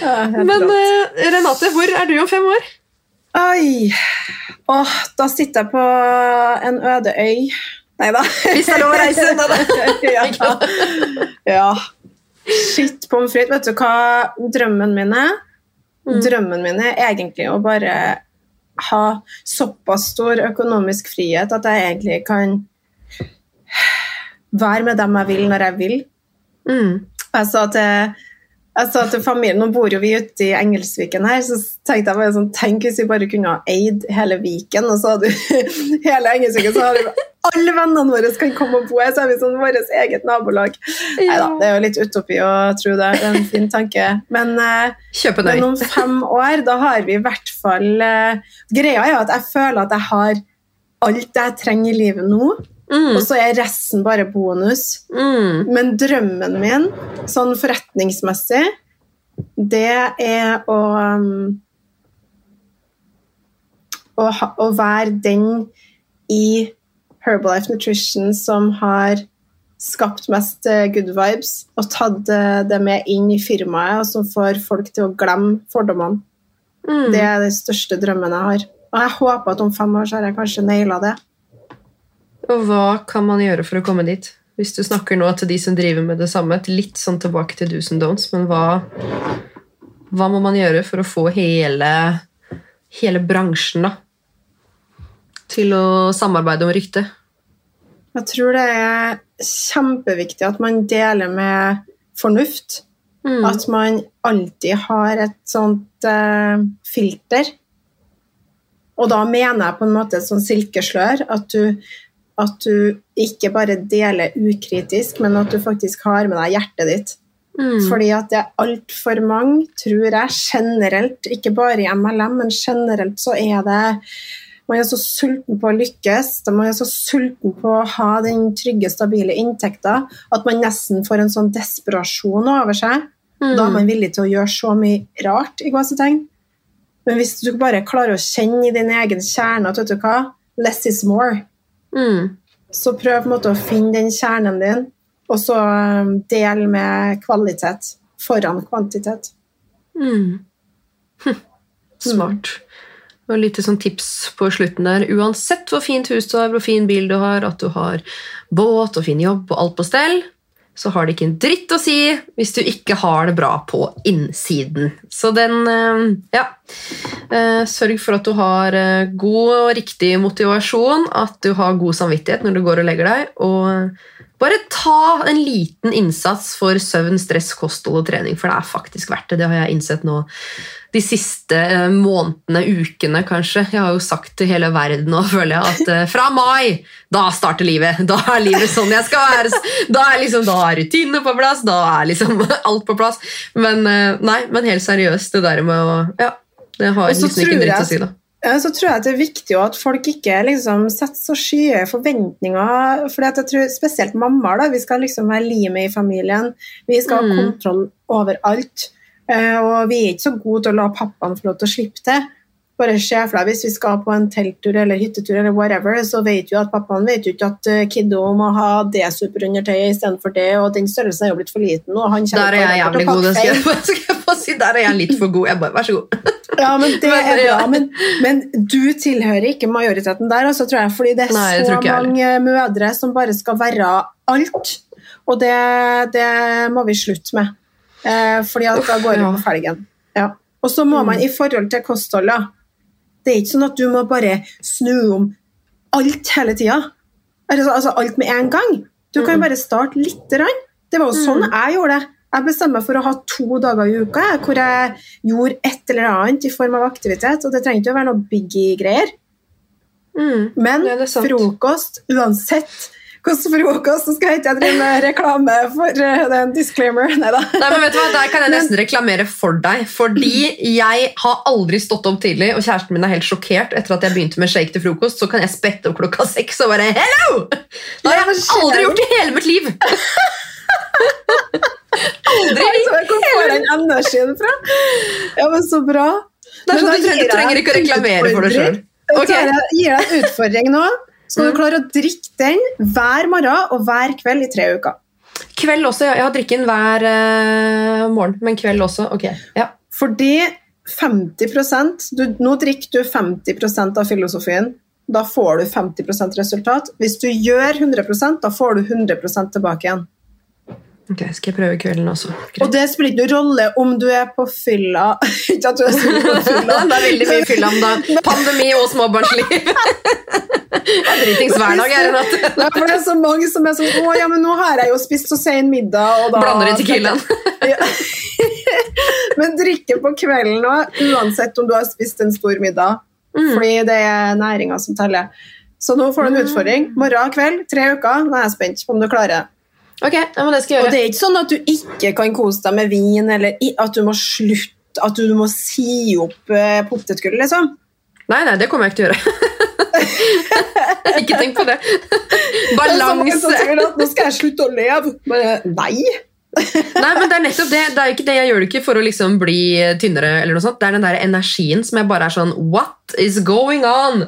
Ja, Men eh, Renate, hvor er du om fem år? Oi. Åh, da sitter jeg på en øde øy. Nei da. Hvis det er lov å reise [LAUGHS] da. ja. ja. Shit pommes frites. Vet du hva drømmen min er? Mm. Drømmen min er egentlig å bare ha såpass stor økonomisk frihet at jeg egentlig kan være med dem jeg vil, når jeg vil. Mm. Jeg sa til Jeg sa til familien, Nå bor jo vi ute i Engelsviken her, så tenkte jeg bare sånn, tenk hvis vi bare kunne ha eid hele Viken, og så hadde vi [LAUGHS] hele Engelsviken, så hadde vi alle vennene våre kan komme og bo her, så har vi sånn vårt eget nabolag. Neida, det er jo litt utopi å tro det, det er en fin tanke. Men, eh, men om fem år, da har vi i hvert fall eh, Greia er jo at jeg føler at jeg har alt jeg trenger i livet nå, Mm, og så er resten bare bonus. mm, Men drømmen min, sånn forretningsmessig, det er å um, å, ha, å være den i Herbalife Nutrition som har skapt mest eh, good vibes og tatt eh, det med inn i firmaet, og som får folk til å glemme fordommene. mm. Det er den største drømmen jeg har. Og jeg håper at om fem år så har jeg kanskje naila det. Og hva kan man gjøre for å komme dit? Hvis du snakker nå til de som driver med det samme, litt sånn tilbake til do's and don'ts, men hva, hva må man gjøre for å få hele, hele bransjen da, til å samarbeide om ryktet? Jeg tror det er kjempeviktig at man deler med fornuft. Mm. At man alltid har et sånt uh, filter. Og da mener jeg på en måte et sånt silkeslør. At du, at du ikke bare deler ukritisk, men at du faktisk har med deg hjertet ditt. Mm. Fordi at det er altfor mange, tror jeg, generelt, ikke bare i MLM, men generelt så er det Man er så sulten på å lykkes, man er så sulten på å ha den trygge, stabile inntekta, at man nesten får en sånn desperasjon over seg. Mm. Da er man villig til å gjøre så mye rart, i gåsetegn. Men hvis du bare klarer å kjenne i din egen kjerne at vet du hva, less is more, Mm. så prøv måte å finne den kjernen din, og så um, del med kvalitet foran kvantitet. Mm. Hm. Smart. Og et lite sånn tips på slutten der. Uansett hvor fint hus du har, hvor fin bil du har, at du har båt og fin jobb og alt på stell, så har det ikke en dritt å si hvis du ikke har det bra på innsiden. Så den eh, Ja. Eh, Sørg for at du har eh, god og riktig motivasjon, at du har god samvittighet når du går og legger deg, og bare ta en liten innsats for søvn, stress, kosthold og trening, for det er faktisk verdt det. Det har jeg innsett nå de siste eh, månedene, ukene kanskje. Jeg har jo sagt til hele verden nå, [LAUGHS] føler jeg, at eh, fra mai, da starter livet. Da er livet sånn jeg skal være. Da er, liksom, da er rutinene på plass, da er liksom [LAUGHS] alt på plass. Men eh, nei, men helt seriøst, det der med å Ja, det har jeg liksom ikke dritt å si, da. Så tror jeg det er viktig at folk ikke liksom setter så skyhøye forventninger. For jeg tror spesielt mammaer, da, vi skal liksom være limet i familien. Vi skal ha Mm. kontroll over alt. Eh, Og vi er ikke så gode til å la pappaen få lov til å slippe til. Bare se hvis vi skal på en telttur eller hyttetur, eller whatever, så vet jo at pappaen vet jo ikke at eh, kiddo må ha det superundertøyet istedenfor det, og den størrelsen er jo blitt for liten. Og han Der er jeg jævlig god. Det [LAUGHS] skal jeg, bare- skal jeg bare si. Der er jeg litt for god. Jeg bare, Vær så god. Ja, men det [LAUGHS] er bra. Men, men du tilhører ikke majoriteten der, altså, tror jeg, fordi det er Nei, det så mange mødre som bare skal være alt. Og det, det må vi slutte med. Eh, fordi at da går det på felgen. Ja. Og så må man i forhold til kosthold. Det er ikke sånn at du må bare snu om alt hele tida. Altså, altså alt med en gang. Du kan bare starte lite grann. Det var jo sånn jeg gjorde det. Jeg bestemte meg for å ha to dager i uka hvor jeg gjorde et eller annet i form av aktivitet. Og det trenger ikke å være noe biggie-greier. Mm. Men frokost, uansett hvordan frokost, så skal jeg ikke drive med reklame for den det er en disclaimer. [LAUGHS] Neida. Nei, men vet du hva? Der kan jeg nesten reklamere for deg. Fordi jeg har aldri stått opp tidlig, og kjæresten min er helt sjokkert etter at jeg begynte med shake til frokost. Så kan jeg spette opp klokka seks og bare Hello! Det har jeg aldri gjort i hele mitt liv! [LAUGHS] aldri! Altså, Hvor får den energien fra? Ja, men så bra. Det er Men sånn du, trenger, jeg ikke å reklamere for deg sjøl. utfordring. Ok. Jeg gir deg en utfordring nå. Skal du Mm. klare å drikke den hver morgen og hver kveld i tre uker? Kveld også. Ja. Jeg har drikken hver uh, morgen, men kveld også. Ok. Ja. Fordi 50 du, Nå drikker du 50% av filosofien. Da får du 50% resultat. Hvis du gjør 100% da får du 100 tilbake igjen. Ok, Skal jeg prøve kvelden også. Og det spiller ikke noen rolle om du er på fylla [LAUGHS] Ikke at du er på fylla. [LAUGHS] det er veldig mye fylla om dagen. [LAUGHS] Pandemi og småbarnsliv. det er dritings hver dag, jeg, Renate. Nei, for det er så mange som er sånn Å ja, men nå har jeg jo spist så sen middag, og da Blander i tequilaen. Men drikke på kvelden òg, uansett om du har spist en stor middag. Mm. Fordi det er næringa som teller. Så nå får du en utfordring. Morgen kveld, tre uker. Nå er jeg spent på om du klarer det. Ok, ja, men det skal jeg Og det er ikke sånn at du ikke kan kose deg med vin, eller at du må slutte At du må si opp uh, potetgull, liksom. Nei, nei, det kommer jeg ikke til å gjøre. [LAUGHS] ikke tenk på det. Balanse. sånn Nå skal jeg slutte å leve. Men nei. Nei, men det er nettopp det. det er jo ikke det. Jeg gjør det ikke for å liksom bli tynnere. eller noe sånt. Det er den der energien som jeg bare er sånn What is going on?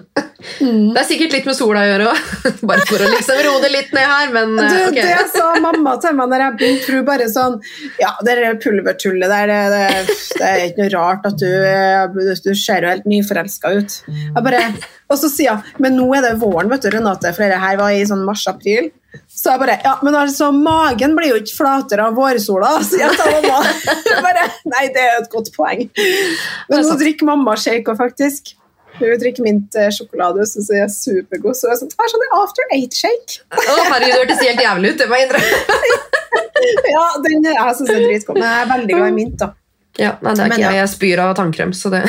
Det er sikkert litt med sola å gjøre òg. [LAUGHS] Bare for å liksom roe det litt ned her, men Du, okay. Det sa mamma til meg når jeg begynte. Hun bare sånn Ja, det der pulvertullet der, det, det, det er ikke noe rart at du eh, Du ser jo helt nyforelska ut. Jeg bare, og så sier hun Men nå er det våren, vet du, Renate, for det her var i sånn mars-april. Så jeg bare Ja, men altså, magen blir jo ikke flatere av vårsola, [LAUGHS] sier jeg til mamma. Bare, Nei, det er jo et godt poeng. Men nå drikker mamma shake faktisk. Hun drikker mint og sjokolade, syns jeg er supergod. Så jeg sånn, er sånn after eight-shake. Å, herregud, det hørtes helt jævlig ut. Det må jeg innrømme. [LAUGHS] Ja, den jeg synes er dritgod. Men jeg er veldig glad i mint, da. Ja, nei, det er Men ikke jeg. Jeg spyr av tannkrem, så det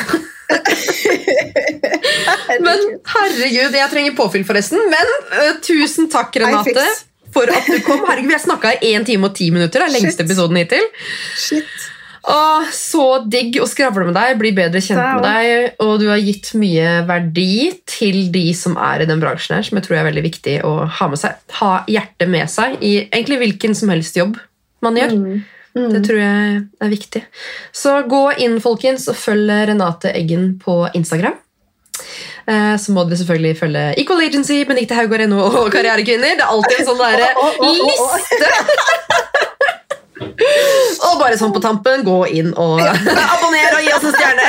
Men herregud, jeg trenger påfyll, forresten. Men uh, tusen takk, Renate, for at du kom. Herregud, Vi har snakka i 1 time og 10 minutter. Det er lengste Shit. episoden hittil. Shit. Åh, så digg å skravle med deg, bli bedre kjent med deg. Og du har gitt mye verdi til de som er i den bransjen her, som jeg tror er veldig viktig å ha med seg. Ha hjertet med seg i egentlig hvilken som helst jobb man gjør. Mm. Det tror jeg er viktig. Så gå inn, folkens, og følg Renate Eggen på Instagram. Eh, Så må dere selvfølgelig følge Equal Agency, Benedicte Haugård NO og [LAUGHS] Karrierekvinner. Det er alltid en sånn derre liste! [LAUGHS] Og bare sånn på tampen, gå inn og abonner og gi oss en stjerne!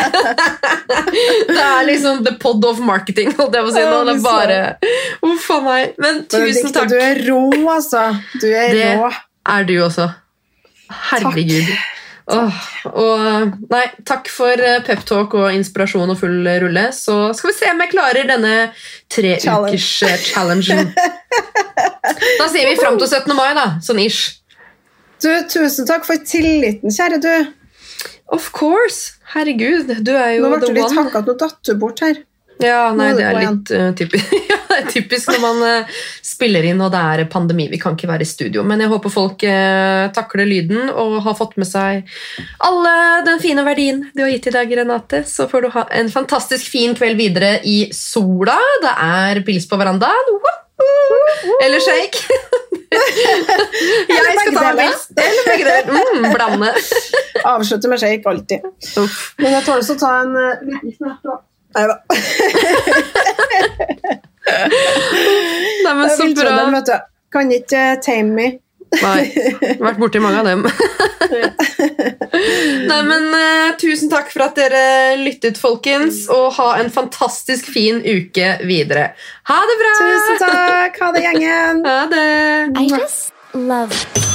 [LAUGHS] Det er liksom the pod of marketing. holdt jeg på å si nå. Det er bare Uff a meg. Men tusen takk. Du er rå, altså. Du er Det er du også. Herregud. Åh, og nei, takk for eh, peptalk og inspirasjon og full rulle. Så skal vi se om jeg klarer denne tre Challenge. ukers eh, challengen. [LAUGHS] Da sier vi fram til 17. mai, da. Sånn ish. Du, tusen takk for tilliten, kjære du. Of course. Herregud, du er jo Nå ble the du litt one. hakka, nå datt du bort her. Ja, nei, det er litt eh, typisk. [LAUGHS] ja, det er typisk når man eh, spiller inn og det er pandemi. Vi kan ikke være i studio. Men jeg håper folk uh, takler lyden og har fått med seg alle den fine verdien du har gitt i dag, Renate. Så får du ha en fantastisk fin kveld videre i sola. Det er pils på verandaen. Eller shake. [LAUGHS] jeg skal ta meg pils. Eller begge deler. Mm, blande. Avslutte med shake alltid. Men jeg tåler også å ta en liten snert òg. Nei da. [LAUGHS] Nei, men så bra. vet du. Kan ikke uh, tame me. Nei, vært borti mange av dem. [LAUGHS] Nei, men uh, Tusen takk for at dere lyttet, folkens, og ha en fantastisk fin uke videre. Ha det bra! Tusen takk. Ha det, gjengen. Ha det! I just love